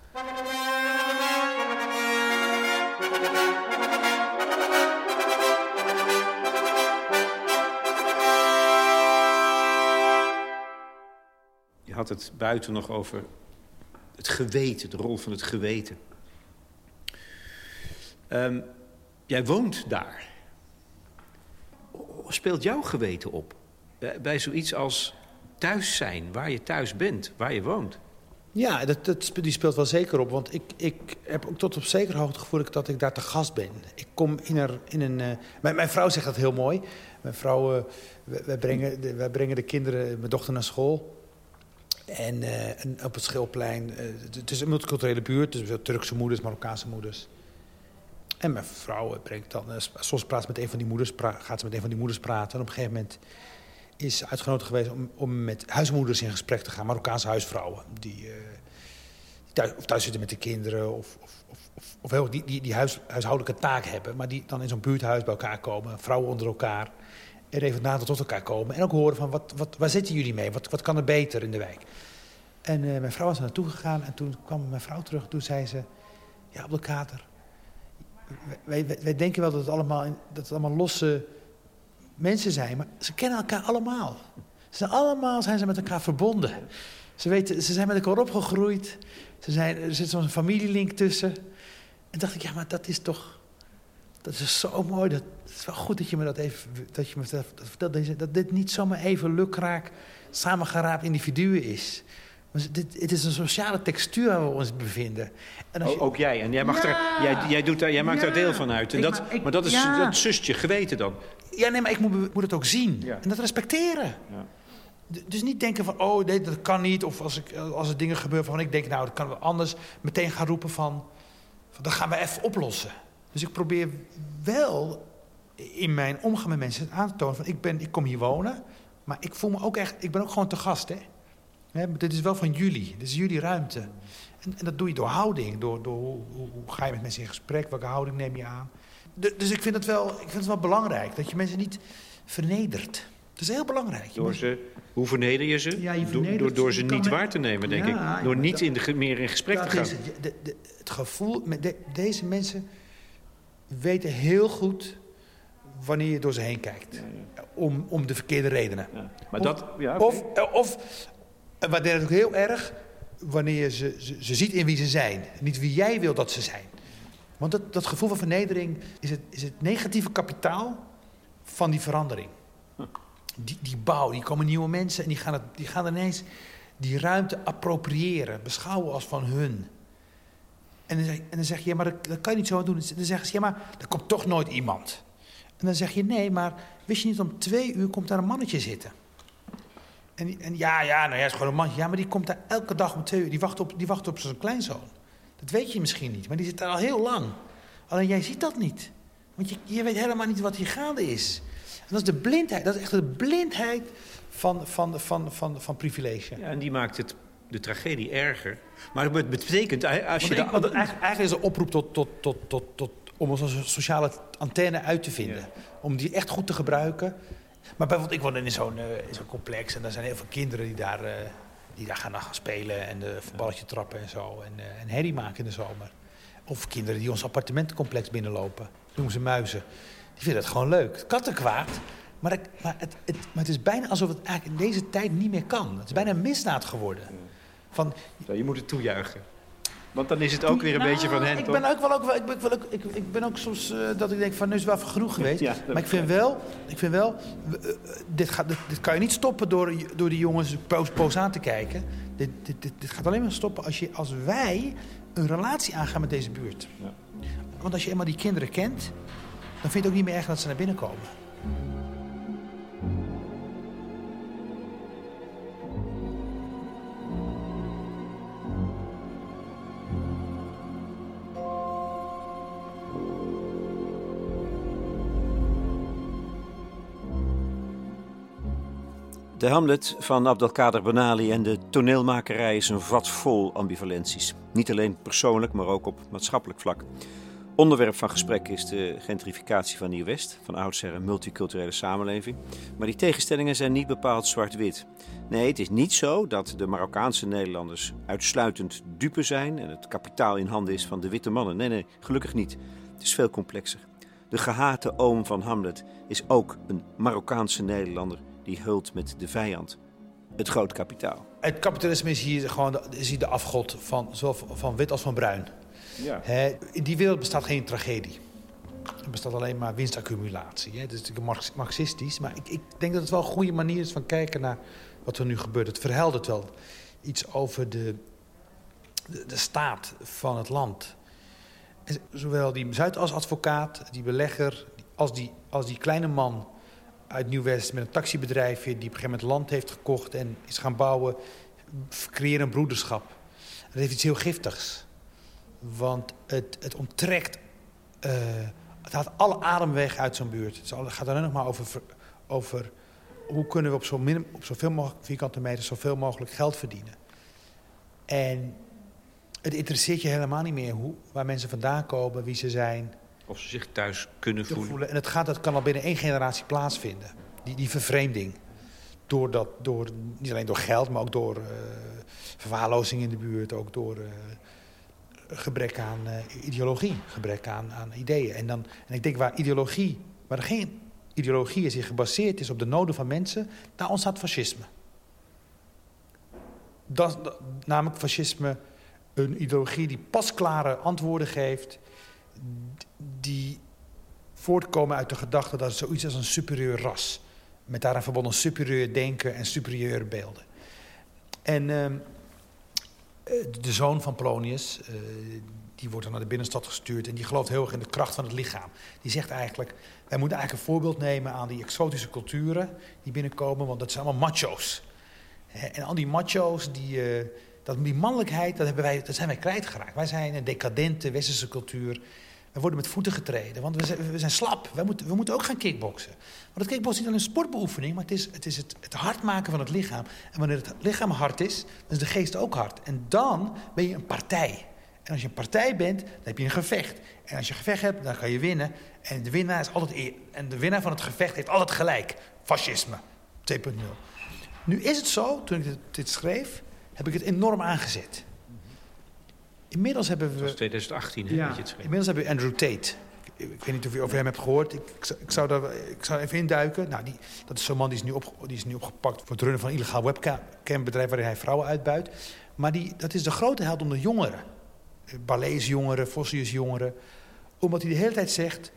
Je had het buiten nog over het geweten, de rol van het geweten. Um, jij woont daar. Speelt jouw geweten op? Bij, zoiets als thuis zijn, waar je thuis bent, waar je woont? Ja, dat, die speelt wel zeker op. Want ik, ik heb ook tot op zekere hoogte gevoel dat ik daar te gast ben. Ik kom in, er, in een... Uh, mijn, vrouw zegt dat heel mooi. Mijn vrouw, uh, brengen, wij brengen de kinderen, mijn dochter naar school. En, uh, en, op het Schilplein, uh, het is een multiculturele buurt, dus Turkse moeders, Marokkaanse moeders. En mijn vrouw brengt dan, soms praat ze met een van die moeders, gaat ze met een van die moeders praten. En op een gegeven moment is ze uitgenodigd geweest om, om met huismoeders in gesprek te gaan, Marokkaanse huisvrouwen. Die, thuis, of thuis zitten met de kinderen of, of, of, heel, die, die, die huis, huishoudelijke taak hebben. Maar die dan in zo'n buurthuis bij elkaar komen, vrouwen onder elkaar. En even nader tot elkaar komen. En ook horen van, wat, wat, waar zitten jullie mee? Wat, wat kan er beter in de wijk? En uh, mijn vrouw was er naartoe gegaan. En toen kwam mijn vrouw terug. Toen zei ze, ja, op de. Wij, wij, denken wel dat het, allemaal, dat het allemaal losse mensen zijn. Maar ze kennen elkaar allemaal. Ze allemaal zijn ze met elkaar verbonden. Ze, weten, ze zijn met elkaar opgegroeid. Ze zijn, er zit zo'n familielink tussen. En dacht ik, ja, maar dat is toch... Dat is zo mooi. Dat, het is wel goed dat je me dat even... Dat, je me dat, dat, dat dit niet zomaar even lukraak samengeraapt individuen is. Maar dit, het is een sociale textuur waar we ons bevinden. En als je... ook jij. En jij, mag er, jij, jij, doet daar, jij maakt daar deel van uit. En dat, maar, maar dat is dat zustje geweten dan. Ja, nee, maar ik moet, moet het ook zien. En dat respecteren. Ja. Dus niet denken van, oh nee, dat kan niet. Of als, ik, als er dingen gebeuren van ik denk, nou, dat kan wel anders. Meteen gaan roepen van, van dat gaan we even oplossen. Dus ik probeer wel in mijn omgang met mensen aan te tonen van, ik, ben, ik kom hier wonen. Maar ik voel me ook echt, ik ben ook gewoon te gast, hè. hè dit is wel van jullie, dit is jullie ruimte. En, en dat doe je door houding, door, door hoe, hoe, hoe, ga je met mensen in gesprek, welke houding neem je aan. dus ik vind, het wel, ik vind het wel belangrijk dat je mensen niet vernedert. Dat is heel belangrijk. Door ze, hoe verneder je ze? Ja, je door, door, ze niet waar te nemen, denk ik. Door niet in de, meer in gesprek te gaan. de, de, het gevoel, met deze mensen weten heel goed wanneer je door ze heen kijkt. Om, om de verkeerde redenen. Maar of, dat, ja, of, of, wat is ook heel erg, wanneer je ze, ze, ze, ziet in wie ze zijn. Niet wie jij wil dat ze zijn. Want dat, dat gevoel van vernedering is het, is het negatieve kapitaal van die verandering die, die bouw, die komen nieuwe mensen en die gaan, het, die gaan ineens die ruimte appropriëren, beschouwen als van hun. En dan zeg, en dan zeg je, ja, maar dat, kan je niet zo doen. Dan zeggen ze, ja, maar er komt toch nooit iemand. En dan zeg je, nee, maar wist je niet, om twee uur komt daar een mannetje zitten. En, en ja, ja, nou ja, is gewoon een mannetje. Ja, maar die komt daar elke dag om twee uur. Die wacht op, die wacht op zijn kleinzoon. Dat weet je misschien niet, maar die zit daar al heel lang. Alleen jij ziet dat niet. Want je, je weet helemaal niet wat hier gaande is dat is de blindheid. Dat is echt de blindheid van, van, van, van, van privilege. Ja, en die maakt het, de tragedie erger. Maar het betekent, als je... eigenlijk, eigenlijk is een oproep tot, tot, tot, tot, tot, om onze sociale antenne uit te vinden. Om die echt goed te gebruiken. Maar bijvoorbeeld, ik woon in zo'n uh, zo'n complex... en er zijn heel veel kinderen die daar, uh, die daar gaan, gaan spelen... en de balletje trappen en zo. En, uh, en herrie maken in de zomer. Of kinderen die ons appartementencomplex binnenlopen. Noemen ze muizen. Die vinden het gewoon leuk. Kattenkwaad. Maar, maar, het, het, maar het is bijna alsof het eigenlijk in deze tijd niet meer kan. Het is bijna een misdaad geworden. Van, je moet het toejuichen. Want dan is het ook weer een beetje van hen, ik Ben ook wel ook, ik, ben, wel, ik, ik ben ook soms uh, dat ik denk van nu is het wel genoeg geweest. maar ik vind wel, ik vind wel uh, dit, gaat, dit, dit, kan je niet stoppen door, door die jongens poos, poos aan te kijken. Dit, dit, dit, dit, gaat alleen maar stoppen als, je, als wij een relatie aangaan met deze buurt. Ja. Want als je eenmaal die kinderen kent, dan vind je het ook niet meer erg dat ze naar binnen komen. De Hamlet van Abdelkader Benali en de toneelmakerij is een vat vol ambivalenties. Niet alleen persoonlijk, maar ook op maatschappelijk vlak. Onderwerp van gesprek is de gentrificatie van Nieuw-West, van oudsher een multiculturele samenleving. Maar die tegenstellingen zijn niet bepaald zwart-wit. Nee, het is niet zo dat de Marokkaanse Nederlanders uitsluitend dupe zijn en het kapitaal in handen is van de witte mannen. Nee, nee, gelukkig niet. Het is veel complexer. De gehate oom van Hamlet is ook een Marokkaanse Nederlander die hult met de vijand. Het groot kapitaal. Het kapitalisme is hier gewoon de, is hier de afgod van zowel van wit als van bruin. Ja. in die wereld bestaat geen tragedie. Er bestaat alleen maar winstaccumulatie. Hè. Dat is natuurlijk marxistisch. Maar ik, ik, denk dat het wel een goede manier is van kijken naar wat er nu gebeurt. Het verheldert wel iets over de, de, de staat van het land. zowel die Zuidas-advocaat, die belegger, als die, als die kleine man uit Nieuw-West met een taxibedrijfje... die op een gegeven moment land heeft gekocht en is gaan bouwen... creëren een broederschap. Dat heeft iets heel giftigs. Want het, het onttrekt Uh, het haalt alle adem weg uit zo'n buurt. Het gaat alleen nog maar over, over hoe kunnen we op, zo min, op zoveel mogelijk vierkante meter zoveel mogelijk geld verdienen. En het interesseert je helemaal niet meer hoe, waar mensen vandaan komen, wie ze zijn. Of ze zich thuis kunnen voelen. voelen. En het, gaat, het kan al binnen één generatie plaatsvinden. Die, die vervreemding. Door dat, door, niet alleen door geld, maar ook door uh, verwaarlozing in de buurt. Ook door uh, gebrek aan uh, ideologie, gebrek aan, aan ideeën. En, dan, en ik denk waar ideologie, waar er geen ideologie is die gebaseerd is op de noden van mensen, daar ontstaat fascisme. Dat, namelijk fascisme een ideologie die pasklare antwoorden geeft, die voortkomen uit de gedachte dat het zoiets als een superieur ras, met daaraan verbonden superieur denken en superieure beelden. En uh, de zoon van Polonius, uh, die wordt dan naar de binnenstad gestuurd en die gelooft heel erg in de kracht van het lichaam. Die zegt eigenlijk, wij moeten eigenlijk een voorbeeld nemen aan die exotische culturen die binnenkomen, want dat zijn allemaal macho's. En al die macho's, die, uh, dat, die mannelijkheid, dat, hebben wij, dat zijn wij kwijtgeraakt. Wij zijn een decadente westerse cultuur. We worden met voeten getreden, want we zijn, slap. We moeten, we moeten ook gaan kickboksen. Want het kickboksen is niet alleen een sportbeoefening, maar het is, het, is het, hard maken van het lichaam. En wanneer het lichaam hard is, dan is de geest ook hard. En dan ben je een partij. En als je een partij bent, dan heb je een gevecht. En als je een gevecht hebt, dan kan je winnen. En de winnaar, is altijd. En de winnaar van het gevecht heeft altijd gelijk. Fascisme 2.0. Nu is het zo, toen ik dit schreef, heb ik het enorm aangezet. Inmiddels hebben we... Dat was 2018, hè, ja, je het schreef. Inmiddels hebben we Andrew Tate. Ik, ik, weet niet of je over hem hebt gehoord. Ik, ik, ik, zou, daar, ik zou even induiken. Nou, die, dat is zo'n man die is, nu op, die is nu opgepakt voor het runnen van een illegaal webcambedrijf... waarin hij vrouwen uitbuit. Maar die, dat is de grote held onder jongeren. Balees-jongeren, Fossius-jongeren. Omdat hij de hele tijd zegt...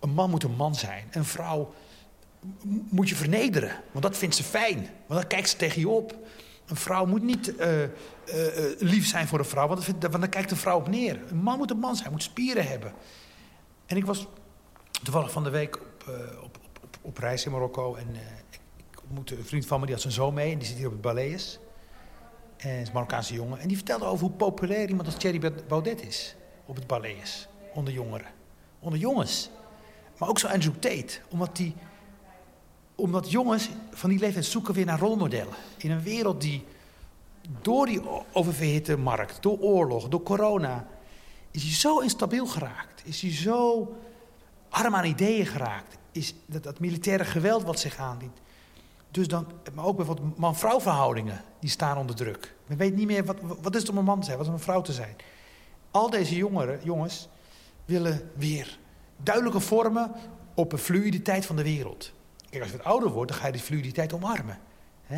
een man moet een man zijn. Een vrouw moet je vernederen. Want dat vindt ze fijn. Want dan kijkt ze tegen je op. Een vrouw moet niet uh, uh, lief zijn voor een vrouw, want, want dan kijkt een vrouw op neer. Een man moet een man zijn, moet spieren hebben. En ik was toevallig van de week op, op, op, op reis in Marokko. En ik, ik ontmoette een vriend van me, die had zijn zoon mee. En die zit hier op het Balees. En is een Marokkaanse jongen. En die vertelde over hoe populair iemand als Thierry Baudet is. Op het Balees. Onder jongeren. Onder jongens. Maar ook zo Andrew Tate. Omdat die omdat jongens van die leeftijd zoeken weer naar rolmodellen. In een wereld die door die oververhitte markt, door oorlog, door corona... is hij zo instabiel geraakt. Is hij zo arm aan ideeën geraakt. Is dat, dat militaire geweld wat zich aandient. Dus dan, maar ook bijvoorbeeld man-vrouw verhoudingen, die staan onder druk. Men weet niet meer, wat, wat is het om een man te zijn, wat is om een vrouw te zijn. Al deze jongeren, jongens willen weer duidelijke vormen op een fluiditeit van de wereld. Kijk, als je wat ouder wordt, dan ga je die fluiditeit omarmen.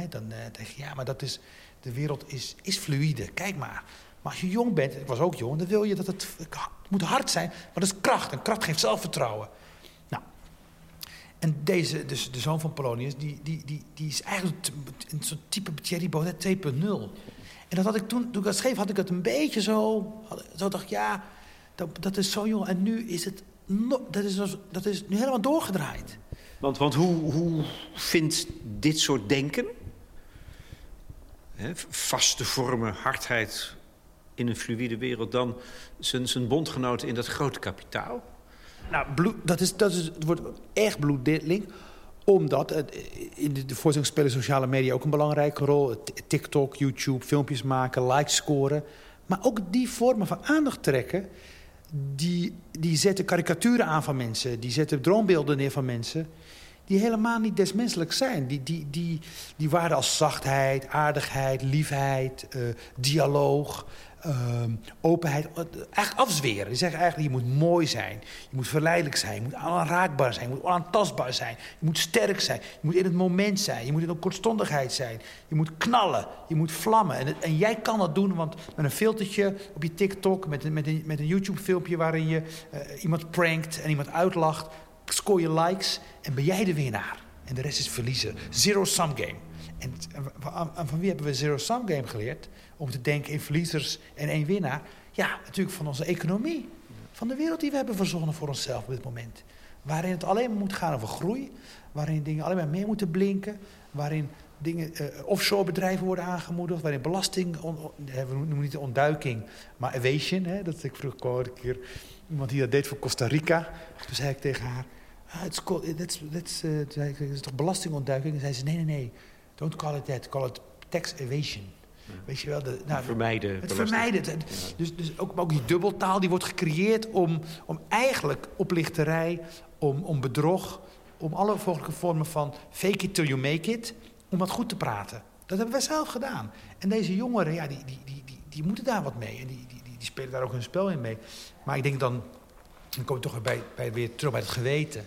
dan uh, denk je, ja, maar dat is, de wereld is, is fluide, kijk maar. Maar als je jong bent, ik was ook jong, dan wil je dat het, het moet hard zijn. Maar dat is kracht, en kracht geeft zelfvertrouwen. Nou, en deze, dus de zoon van Polonius, die, die, die, die is eigenlijk een soort type Thierry Baudet 2.0. En dat had ik toen, toen ik dat schreef, had ik het een beetje zo, zo dacht ja, dat, dat is zo jong. En nu is het, dat is, dat is nu helemaal doorgedraaid. Want, want hoe, hoe vindt dit soort denken, hè, vaste vormen, hardheid in een fluïde wereld... dan zijn, zijn bondgenoten in dat grote kapitaal? Nou, bloed, dat, is, dat is, het wordt echt bloedlink omdat het, in de, voorstelling spelen sociale media ook een belangrijke rol. TikTok, YouTube, filmpjes maken, likes scoren. Maar ook die vormen van aandacht trekken... die, die zetten karikaturen aan van mensen. Die zetten droombeelden neer van mensen die helemaal niet desmenselijk zijn. Die, die, die, die waarden als zachtheid, aardigheid, liefheid, uh, dialoog, uh, openheid, eigenlijk afzweren. Die zeggen eigenlijk, je moet mooi zijn, je moet verleidelijk zijn, je moet aanraakbaar zijn, je moet onaantastbaar zijn, je moet sterk zijn, je moet in het moment zijn, je moet in de kortstondigheid zijn, je moet knallen, je moet vlammen. En, en jij kan dat doen, want met een filtertje op je TikTok, met een, met een, met een YouTube-filmpje waarin je uh, iemand prankt en iemand uitlacht, score je likes en ben jij de winnaar. En de rest is verliezen. Zero-sum game. En, van wie hebben we zero-sum game geleerd? Om te denken in verliezers en één winnaar. Ja, natuurlijk van onze economie. Van de wereld die we hebben verzonnen voor onszelf op dit moment. Waarin het alleen moet gaan over groei. Waarin dingen alleen maar meer moeten blinken. Waarin dingen, eh, offshore bedrijven worden aangemoedigd, waarin belasting, on, on- we noemen niet ontduiking, maar evasion. Hè, dat ik vroeg hoorde een keer iemand die dat deed voor Costa Rica. Toen zei ik tegen haar, ah, eh, is toch belastingontduiking? En zei ze, nee, nee, nee, don't call it that, call it tax evasion. Weet je wel, de, nou, Vermijden. het vermijden. Het- Dus, dus ook, maar ook die dubbeltaal die wordt gecreëerd om, om eigenlijk oplichterij, om, om bedrog, om alle mogelijke vormen van fake it till you make it, om dat goed te praten. Dat hebben wij zelf gedaan. En deze jongeren, ja, die, die, die, die, die moeten daar wat mee. En die, die, die, die spelen daar ook hun spel in mee. Maar ik denk dan, dan kom je toch weer, bij, bij, weer terug bij het geweten.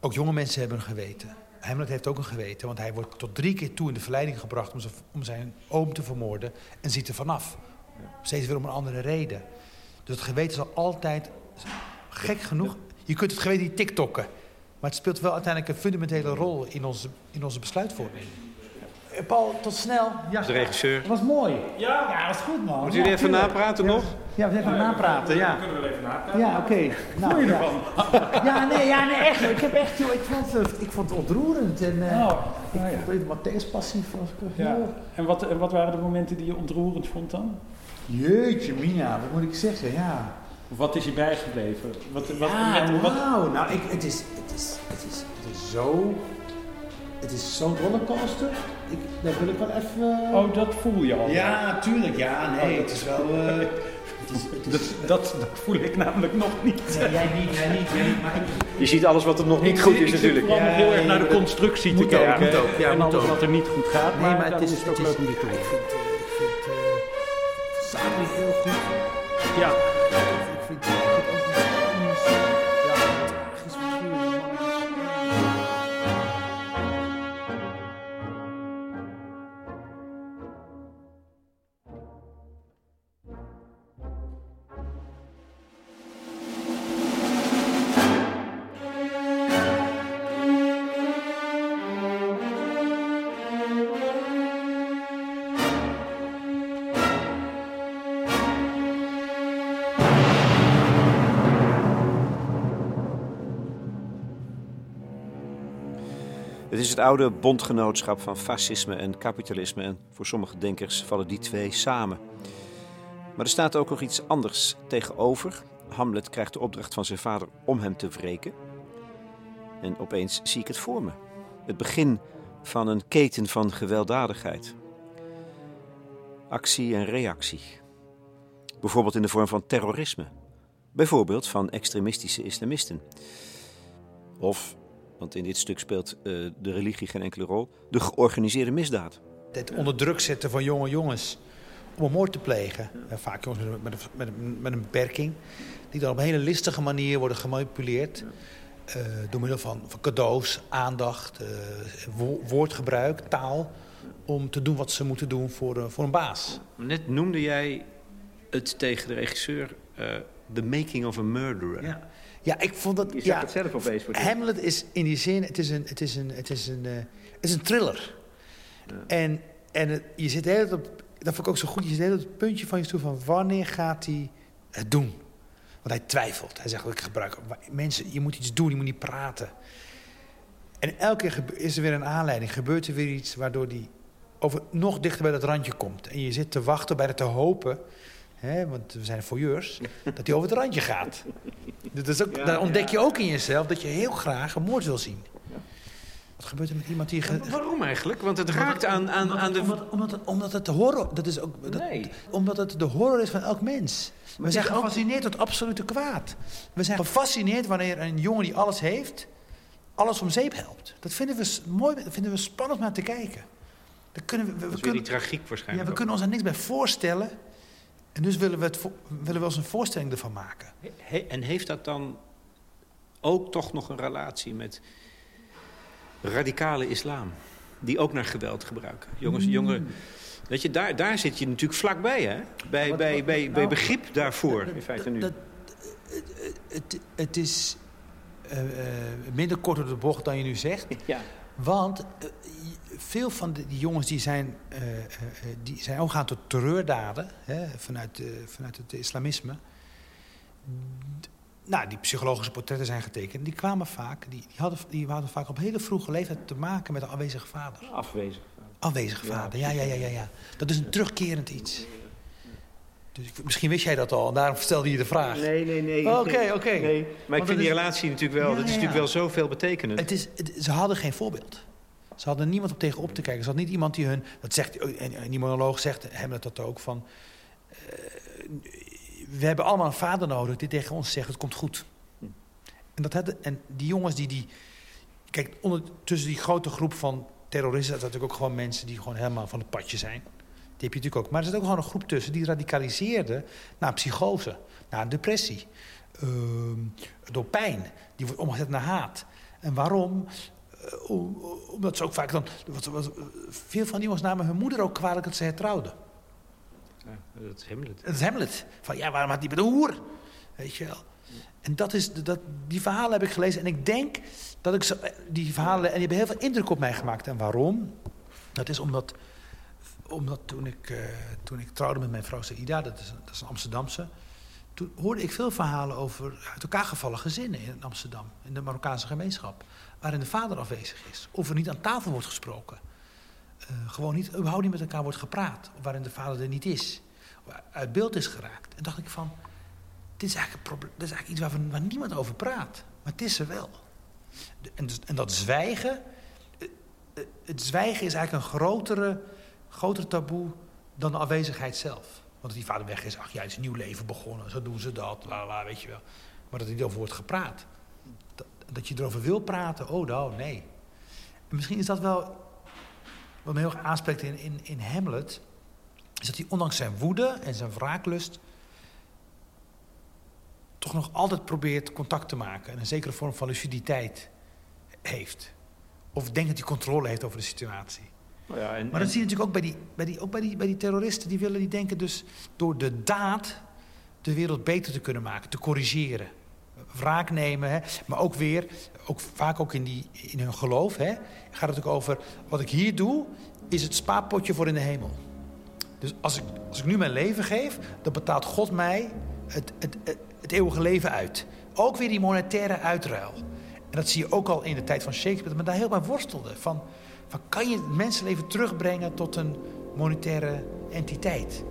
Ook jonge mensen hebben een geweten. Hamlet heeft ook een geweten, want hij wordt tot drie keer toe in de verleiding gebracht om zijn, om zijn oom te vermoorden en ziet er vanaf. Steeds weer om een andere reden. Dus het geweten zal altijd, gek genoeg, je kunt het geweten niet tiktokken, maar het speelt wel uiteindelijk een fundamentele rol in onze, in onze besluitvorming. Eh, Paul, tot snel. Ja, De regisseur. dat was mooi. Ja, ja dat was goed man. Moeten jullie even napraten nog? Ja, we even napraten, ja. Kunnen we wel even napraten? Ja, oké. Nou, ja. Ja, nee, ja, nee, echt. Ik heb echt, joh, ik vond het, ik vond het ontroerend. En, eh Oh, ik nou ja. vond het Matthäus passief was ik Ja. En, wat, en wat waren de momenten die je ontroerend vond dan? Jeetje, Mina, wat moet ik zeggen? Ja. Of wat is je bijgebleven? Wat, wat, ja, met- wat- wauw. Nou, ik, het, is, het, is, het, is, het is zo... Het is zo'n rollercoaster. Ik, daar wil ik wel even... oh, dat voel je al. Ja, tuurlijk. Ja, nee, het is wel... eh, het is, het is, Dat, dat, dat voel ik namelijk nog niet. nee, jij niet, jij niet, jij niet. Maar ik, Je ziet alles wat er nog niet goed Ik is natuurlijk. vooral nog heel Ja, erg naar de ja, dat constructie te ook, kijken. moet ook, ja, en moet alles ook. wat er niet goed gaat. Nee, maar, maar het is, is het ook leuk om dit te ik doen. vind, eh, ik eh, heel goed. Ja, oude bondgenootschap van fascisme en kapitalisme. En voor sommige denkers vallen die twee samen. Maar er staat ook nog iets anders tegenover. Hamlet krijgt de opdracht van zijn vader om hem te wreken. En opeens zie ik het voor me. Het begin van een keten van gewelddadigheid. Actie en reactie. Bijvoorbeeld in de vorm van terrorisme. Bijvoorbeeld van extremistische islamisten. Of want in dit stuk speelt eh, de religie geen enkele rol. De georganiseerde misdaad. Het onder druk zetten van jonge jongens om een moord te plegen. En vaak jongens met, met, met, een- met een beperking. Die dan op een hele listige manier worden gemanipuleerd. eh, door middel van, van cadeaus, aandacht, eh, wo- woordgebruik, taal. Om te doen wat ze moeten doen voor, voor een baas. Net noemde jij het tegen de regisseur eh, The Making of a Murderer. Ja, ja ik vond dat... Je zag ja, het zelf opeens voor. Hamlet is in die zin, het is een, het is een, het is een, eh, het is een thriller. En, en het- je zit tijd op, dat vond ik ook zo goed, je zit tijd op het puntje van je stoel van wanneer gaat hij het doen? Want hij twijfelt. Hij zegt, ik gebruik mensen, je moet iets doen, je moet niet praten. En elke keer is er weer een aanleiding, gebeurt er weer iets waardoor hij over, nog dichter bij dat randje komt. En je zit te wachten, bijna te hopen, hè, want we zijn voyeurs, [laughs] dat hij over het randje gaat. Dat is ook, Ja, daar ontdek ja. je ook in jezelf dat je heel graag een moord wil zien. Wat gebeurt er met iemand die... ge- Waarom eigenlijk? Want het raakt aan, aan, omdat, aan de... omdat, omdat, het, omdat het de horror... Dat is ook, dat, Nee. Omdat het de horror is van elk mens. We zijn gefascineerd tot absolute kwaad. We zijn gefascineerd wanneer een jongen die alles heeft... alles om zeep helpt. Dat vinden we mooi, dat vinden we spannend om naar te kijken. Dat kunnen we, we, weer die kunnen, tragiek ja, waarschijnlijk. we kunnen ons er niks bij voorstellen. En dus willen we, het, willen we ons een voorstelling ervan maken. He- en heeft dat dan ook toch nog een relatie met radicale islam? Die ook naar geweld gebruiken. Jongens, jongeren... Weet je, daar, daar zit je natuurlijk vlakbij, hè? Bij, Wat- bij, wat- bij, bij nou, begrip daarvoor, in feite nu. dat- het, het is eh, eh, minder kort door de bocht dan je nu zegt. ja. Want eh, veel van de, die jongens die zijn, eh, die zijn omgegaan tot terreurdaden hè, vanuit, vanuit het islamisme. D- nou, die psychologische portretten zijn getekend. Die kwamen vaak, die, die, hadden, die hadden vaak op hele vroege leeftijd te maken met een afwezige vader. Afwezig. Afwezige vader, ja, ja, ja, ja, ja. Dat is een terugkerend iets. Dus misschien wist jij dat al, en daarom stelde je de vraag. Nee, nee, nee. Oh, Oké, oké. Nee, maar ik vind die is- relatie natuurlijk wel, Ja, dat is ja, natuurlijk wel zoveel betekenend. Het is, het- ze hadden geen voorbeeld. Ze hadden niemand om tegenop te kijken. Ze hadden niet iemand die hun... Dat zegt, en, en die monoloog zegt, Hamlet dat ook, van... eh, we hebben allemaal een vader nodig die tegen ons zegt, het komt goed. En, dat hadden, en die jongens die... die kijk, onder, tussen die grote groep van terroristen... dat natuurlijk ook gewoon mensen die gewoon helemaal van het padje zijn. Die heb je natuurlijk ook. Maar er zit ook gewoon een groep tussen die radicaliseerde naar psychose, naar depressie. Ehm, door pijn. Die wordt omgezet naar haat. En waarom? Eh, om- omdat ze ook vaak dan... Wat, wat, veel van die jongens namen hun moeder ook kwalijk dat ze hertrouwden. Ja, dat is Hamlet. Het is Hamlet. Van ja, waarom had die met een hoer? Weet je wel. En dat is, dat, die verhalen heb ik gelezen. En ik denk dat ik zo, die verhalen... En die hebben heel veel indruk op mij gemaakt. En waarom? Dat is omdat, omdat toen, ik, eh, toen ik trouwde met mijn vrouw Saïda... Dat is, een- dat is een Amsterdamse... Toen hoorde ik veel verhalen over uit elkaar gevallen gezinnen in Amsterdam. In de Marokkaanse gemeenschap. Waarin de vader afwezig is. Of er niet aan tafel wordt gesproken. Eh, gewoon niet, überhaupt niet met elkaar wordt gepraat. Waarin de vader er niet is. Uit beeld is geraakt. En dacht ik van, dit is eigenlijk, een dit is eigenlijk iets waar, niemand over praat. Maar het is er wel. En, dus- en dat zwijgen, eh, het zwijgen is eigenlijk een grotere, groter taboe dan de afwezigheid zelf. Want als die vader weg is, ach ja, het is een nieuw leven begonnen, zo doen ze dat, la la, weet je wel. Maar dat er niet over wordt gepraat. Dat, je erover wil praten, oh nou, nee. En misschien is dat wel wat me heel erg aanspreekt in, in, in Hamlet, is dat hij ondanks zijn woede en zijn wraaklust toch nog altijd probeert contact te maken en een zekere vorm van luciditeit heeft. Of denkt dat hij controle heeft over de situatie. Nou ja, en, Maar dat zie je natuurlijk ook bij die, bij die, ook bij die, bij die terroristen. Die willen, die denken dus door de daad de wereld beter te kunnen maken, te corrigeren. Wraak nemen, hè. maar ook weer, ook, vaak ook in, die, in hun geloof, hè, gaat het ook over... wat ik hier doe, is het spaarpotje voor in de hemel. Dus als ik, als ik nu mijn leven geef, dan betaalt God mij het, het, het, het eeuwige leven uit. Ook weer die monetaire uitruil. En dat zie je ook al in de tijd van Shakespeare, dat men daar heel bij worstelde. Van, van kan je het mensenleven terugbrengen tot een monetaire entiteit?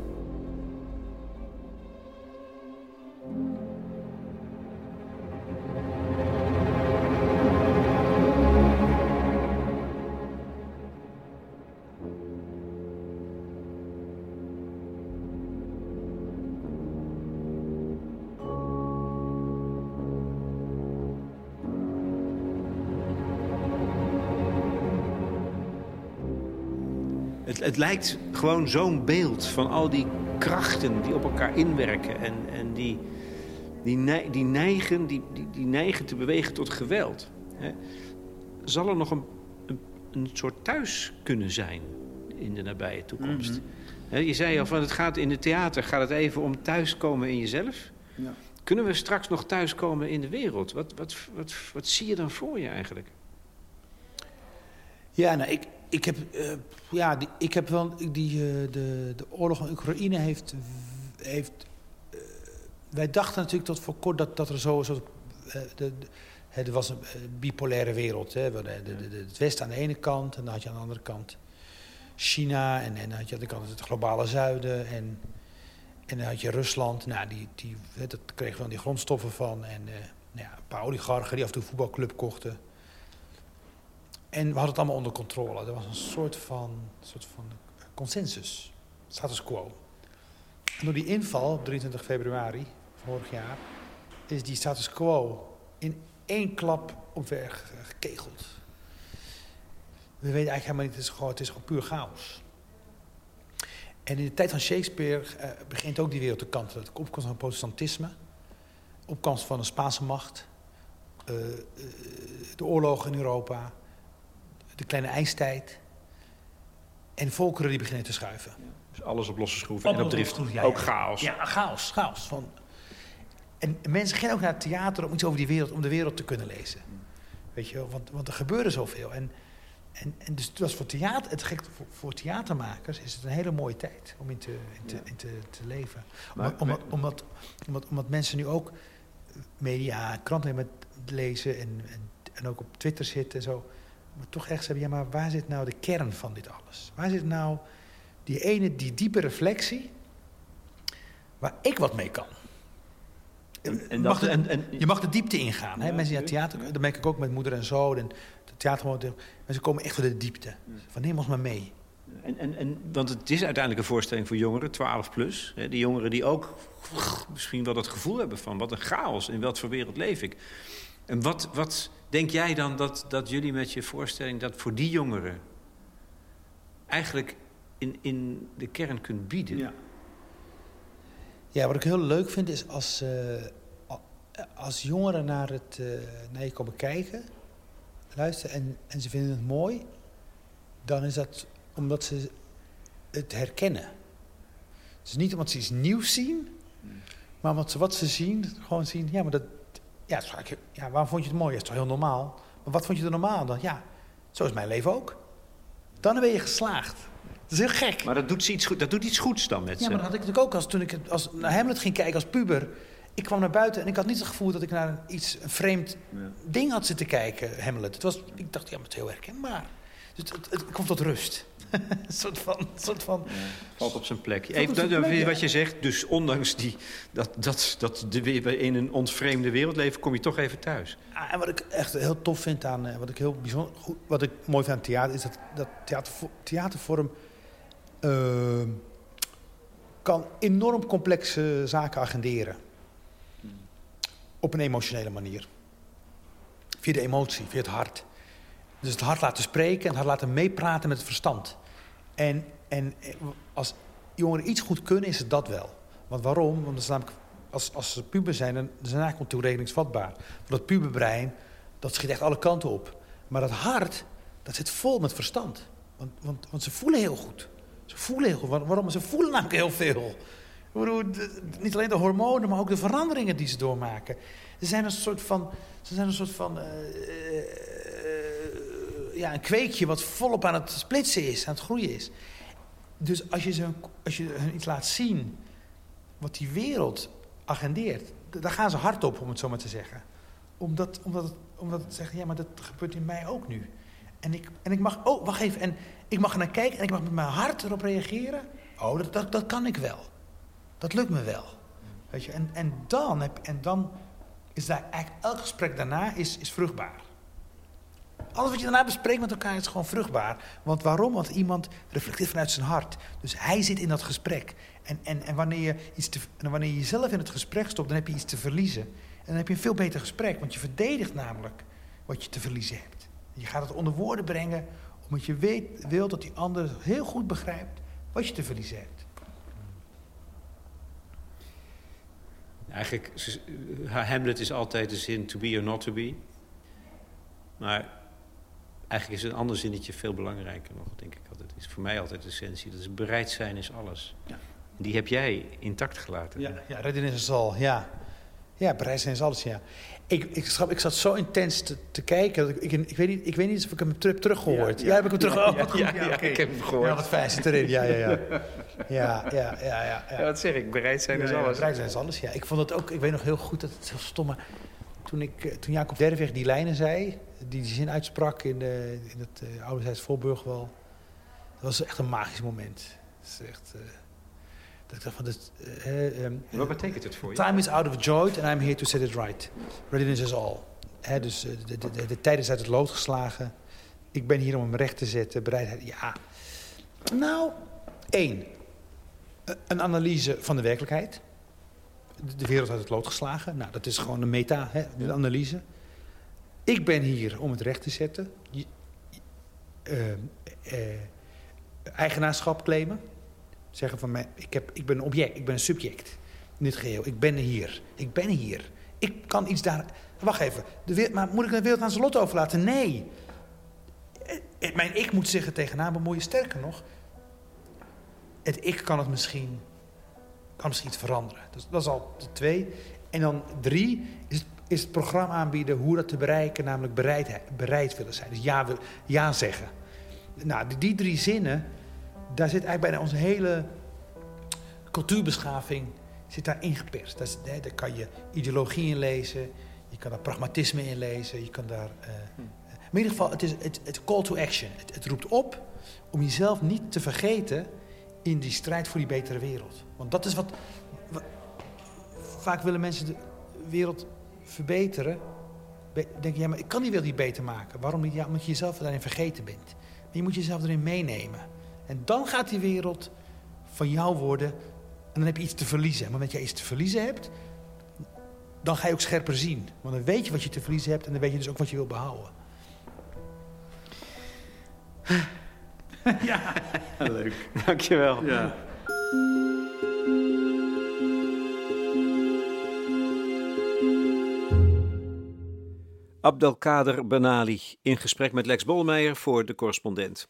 Het, lijkt gewoon zo'n beeld van al die krachten die op elkaar inwerken. En, en die, die, die, neigen, die, die, die neigen te bewegen tot geweld. Hè. Zal er nog een, een, een soort thuis kunnen zijn in de nabije toekomst? Hè, je zei al van het gaat in het theater gaat het even om thuiskomen in jezelf. Ja. Kunnen we straks nog thuiskomen in de wereld? Wat, wat, wat, wat zie je dan voor je eigenlijk? Ja, nou, ik, ik heb, eh, ja, ik heb wel die, eh, de, de oorlog in Oekraïne heeft, heeft eh, wij dachten natuurlijk tot voor kort dat, dat er zo, zo de, er was een bipolaire wereld, hè, de, de, de, het Westen aan de ene kant en dan had je aan de andere kant China en, en dan had je aan de kant het globale zuiden en, en dan had je Rusland, nou, die, die, dat kregen we dan die grondstoffen van en nou ja, een paar oligarchen die af en toe een voetbalclub kochten. En we hadden het allemaal onder controle. Er was een soort van, soort van consensus, status quo. En door die inval op 23 februari vorig jaar is die status quo in één klap omver gekegeld. We weten eigenlijk helemaal niet, het is gewoon, het is gewoon puur chaos. En in de tijd van Shakespeare eh, begint ook die wereld te kantelen. De opkomst van het protestantisme, opkomst van de Spaanse macht, eh, eh, de oorlogen in Europa, de kleine ijstijd. En volkeren die beginnen te schuiven. Dus alles op losse schroeven en op drift. ja, Ook chaos. Ja, chaos, chaos. Van... En mensen gingen ook naar het theater om iets over die wereld, om de wereld te kunnen lezen. Weet je wel, want, want er gebeurde zoveel. En, en, en dus het was voor, theater, het gek, voor, voor theatermakers is het een hele mooie tijd om in te, in te, in te, te leven. Maar- omdat, omdat, omdat, omdat, omdat mensen nu ook media, kranten met lezen en, en, en ook op Twitter zitten en zo. Maar toch echt zeggen, ja, maar waar zit nou de kern van dit alles? Waar zit nou die ene, die diepe reflectie, waar ik wat mee kan? En, en je, mag dat- de, en- en- je mag de diepte ingaan. Hè? Mensen die naar theater, dat merk ik ook met moeder en zo. En de theater, mensen komen echt voor de diepte. Van neem ons maar mee. En, en, en, want het is uiteindelijk een voorstelling voor jongeren, 12 plus. Hè, die jongeren die ook misschien wel dat gevoel hebben van... wat een chaos, in wat voor wereld leef ik. En wat, wat denk jij dan dat, dat jullie met je voorstelling... dat voor die jongeren eigenlijk in, in de kern kunt bieden? Ja. Ja, wat ik heel leuk vind is als, eh, als jongeren naar, het, eh, naar je komen kijken, luisteren en, en ze vinden het mooi, dan is dat omdat ze het herkennen. Dus niet omdat ze iets nieuws zien, maar omdat ze wat ze zien, gewoon zien, ja, maar dat, ja, ja waarom vond je het mooi? Dat is toch heel normaal? Maar wat vond je er normaal dan? Ja, zo is mijn leven ook. Dan ben je geslaagd. Dat is heel gek. Maar dat doet, iets goed, dat doet iets goeds dan met Ja, ze. maar dat had ik natuurlijk ook als toen ik als naar Hamlet ging kijken als puber. Ik kwam naar buiten en ik had niet het gevoel dat ik naar een, iets een vreemd Ja. ding had zitten kijken, Hamlet. Het was, ik dacht, ja, maar het is heel herkenbaar. Dus het, het, het komt tot rust. [laughs] een soort van... Soort van Valt op zijn plek. Even op zijn dat- plek, ja. wat je zegt, dus ondanks die, dat, dat, dat de, in een ontvreemde wereld leven... kom je toch even thuis. Ah, en wat ik echt heel tof vind aan, eh, wat ik heel bijzonder, goed, wat ik mooi vind aan theater, is dat, dat theater, theatervorm ehm, kan enorm complexe zaken agenderen. Op een emotionele manier. Via de emotie, via het hart. Dus het hart laten spreken en het hart laten meepraten met het verstand. En, en als jongeren iets goed kunnen, is het dat wel. Want waarom? Want dat is namelijk, als, als ze puber zijn, dan zijn eigenlijk toerekeningsvatbaar. Want dat puberbrein, dat schiet echt alle kanten op. Maar dat hart, dat zit vol met verstand. Want, want, want ze voelen heel goed. Ze voelen heel goed. Waar- Waarom? Ze voelen namelijk heel veel. Niet alleen de hormonen, maar ook de veranderingen die ze doormaken. Ze zijn een soort van, ze zijn een soort van eh, eh, ja, een kweekje wat volop aan het splitsen is, aan het groeien is. Dus als je, ze, als je hun iets laat zien wat die wereld agendeert, daar gaan ze hard op, om het zo maar te zeggen. Omdat, omdat, omdat het zeggen, ja, maar dat gebeurt in mij ook nu. En ik, en ik mag, oh, wacht even, en ik mag naar kijken en ik mag met mijn hart erop reageren. Oh, dat, dat, dat kan ik wel. Dat lukt me wel. Weet je, en, en, dan heb, en dan is daar eigenlijk elk gesprek daarna is, is vruchtbaar. Alles wat je daarna bespreekt met elkaar is gewoon vruchtbaar. Want waarom? Want iemand reflecteert vanuit zijn hart. Dus hij zit in dat gesprek. En, en, en wanneer, je iets te, wanneer je jezelf in het gesprek stopt, dan heb je iets te verliezen. En dan heb je een veel beter gesprek. Want je verdedigt namelijk wat je te verliezen hebt. Je gaat het onder woorden brengen, omdat je weet, wil dat die ander heel goed begrijpt wat je te verliezen hebt. Eigenlijk, Hamlet is altijd de zin to be or not to be. Maar eigenlijk is een ander zinnetje veel belangrijker nog, denk ik altijd. Is voor mij altijd de essentie. Dat is bereid zijn is alles. Ja. Die heb jij intact gelaten. Ja. Ja, redden is al, ja. Ja, bereid zijn is alles, ja. Ik, ik, ik zat zo intens te, te kijken. dat Ik, ik, ik, weet niet, ik weet niet of ik hem heb terug, teruggehoord. Ja, Ja, ja. heb ik hem terug Ja, oh, goed. ja, ik heb hem gehoord. Ja, wat fijn zit erin. Ja, ja, ja. [laughs] Ja, ja, ja, ja. ja. wat zeg ik? Bereid zijn Ja, ja, bereid zijn is alles, ja. Ik vond het ook, ik weet nog heel goed, dat het heel stom, maar toen, ik, eh, toen Jacob Derweg die lijnen zei, die die zin uitsprak in, de, in het uh, ouderzijds Voorburgwal, dat was echt een magisch moment. Dat is echt, eh, dat ik dacht van, eh, ehm, Wat betekent het voor je? Time is out of joint and I'm here to set it right. Readiness is all. Dus eh, de, de, de, tijd is uit het lood geslagen. Ik ben hier om hem recht te zetten. Bereidheid, ja. Nou, één. Eh, Een analyse van de werkelijkheid. De- wereld uit het lood geslagen. Nou, dat is gewoon een meta, hè, de analyse. Ik ben hier om het recht te zetten. Eh, eh, eigenaarschap claimen. Zeggen van mij, ik, heb, ik ben een object, ik ben een subject in dit geheel. Ik ben hier. Ik ben hier. Ik kan iets daar. Wacht even. De maar moet ik de wereld aan zijn lot overlaten? Nee. Eh, Mijn ik moet er tegenaan bemoeien. Sterker nog, het ik kan het misschien, kan misschien iets veranderen. Dat is al de twee. En dan drie is is het programma aanbieden hoe dat te bereiken, namelijk bereid, bereid willen zijn. Dus ja, ja zeggen. Nou, die, drie zinnen, daar zit eigenlijk bijna onze hele cultuurbeschaving zit daar ingeperst. Dat is, hè, daar kan je ideologie in lezen, je kan daar pragmatisme in lezen, je kan daar... eh, in ieder geval, het is het, het call to action. Het, het roept op om jezelf niet te vergeten in die strijd voor die betere wereld. Want dat is wat... wa- vaak willen mensen de wereld verbeteren. Be- denken, ja, maar ik kan die wereld niet beter maken. Waarom niet? Ja, omdat je jezelf daarin vergeten bent. Maar je moet jezelf erin meenemen. En dan gaat die wereld van jou worden. En dan heb je iets te verliezen. En omdat jij iets te verliezen hebt, dan ga je ook scherper zien. Want dan weet je wat je te verliezen hebt en dan weet je dus ook wat je wil behouden. [laughs] Leuk. Dankjewel. Ja. Abdelkader Benali in gesprek met Lex Bolmeijer voor de correspondent.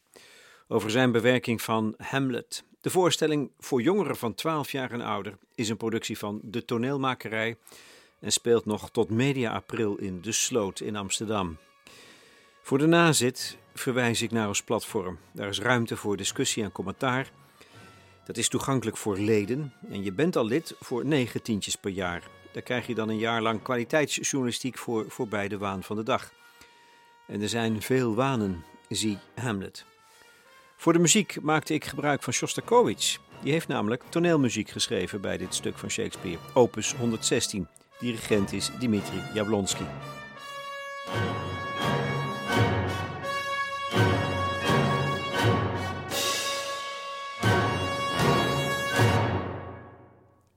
Over zijn bewerking van Hamlet. De voorstelling voor jongeren van 12 jaar en ouder is een productie van de toneelmakerij en speelt nog tot media april in De Sloot in Amsterdam. Voor de nazit verwijs ik naar ons platform. Daar is ruimte voor discussie en commentaar. Dat is toegankelijk voor leden en je bent al lid voor 9 tientjes per jaar. Daar krijg je dan een jaar lang kwaliteitsjournalistiek voor voorbij de waan van de dag. En er zijn veel wanen, zie Hamlet. Voor de muziek maakte ik gebruik van Shostakovich. Die heeft namelijk toneelmuziek geschreven bij dit stuk van Shakespeare, opus 116. Dirigent is Dimitri Jablonski.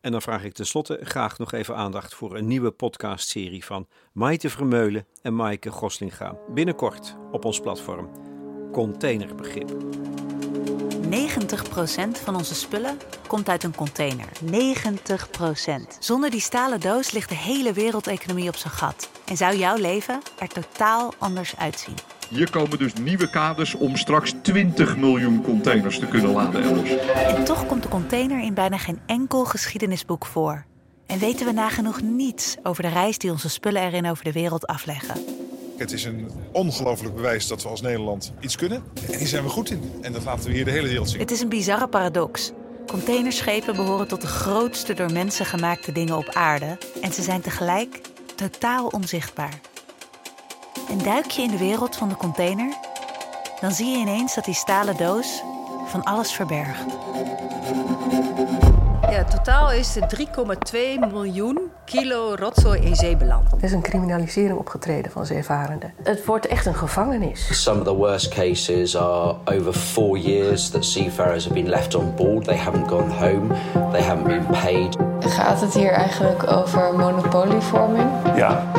En dan vraag ik tenslotte graag nog even aandacht voor een nieuwe podcastserie van Maite Vermeulen en Maaike Goslinga. Binnenkort op ons platform Containerbegrip. 90% van onze spullen komt uit een container. 90%. Zonder die stalen doos ligt de hele wereldeconomie op zijn gat. En zou jouw leven er totaal anders uitzien. Hier komen dus nieuwe kaders om straks 20 miljoen containers te kunnen laden elders. En toch komt de container in bijna geen enkel geschiedenisboek voor. En weten we nagenoeg niets over de reis die onze spullen erin over de wereld afleggen. Het is een ongelooflijk bewijs dat we als Nederland iets kunnen. En hier zijn we goed in. En dat laten we hier de hele wereld zien. Het is een bizarre paradox. Containerschepen behoren tot de grootste door mensen gemaakte dingen op aarde. En ze zijn tegelijk totaal onzichtbaar. En duik je in de wereld van de container, dan zie je ineens dat die stalen doos van alles verbergt. Ja, totaal is er 3,2 miljoen kilo rotzooi in zee beland. Er is een criminalisering opgetreden van zeevarenden. Het wordt echt een gevangenis. Some of the worst cases are over four years that seafarers have been left on board. They haven't gone home. They haven't been paid. Gaat het hier eigenlijk over monopolievorming? Ja.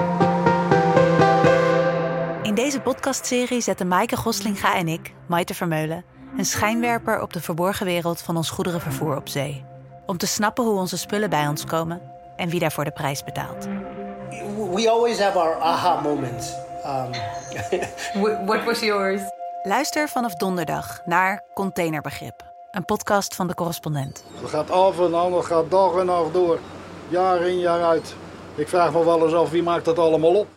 In deze podcastserie zetten Maaike Goslinga en ik, Maite Vermeulen, een schijnwerper op de verborgen wereld van ons goederenvervoer op zee. Om te snappen hoe onze spullen bij ons komen en wie daarvoor de prijs betaalt. we always have our aha moments. Um, [laughs] What was yours? Luister vanaf donderdag naar Containerbegrip, een podcast van de correspondent. het gaat af en aan, het gaat dag en nacht door. Jaar in, jaar uit. Ik vraag me wel eens af wie maakt dat allemaal op.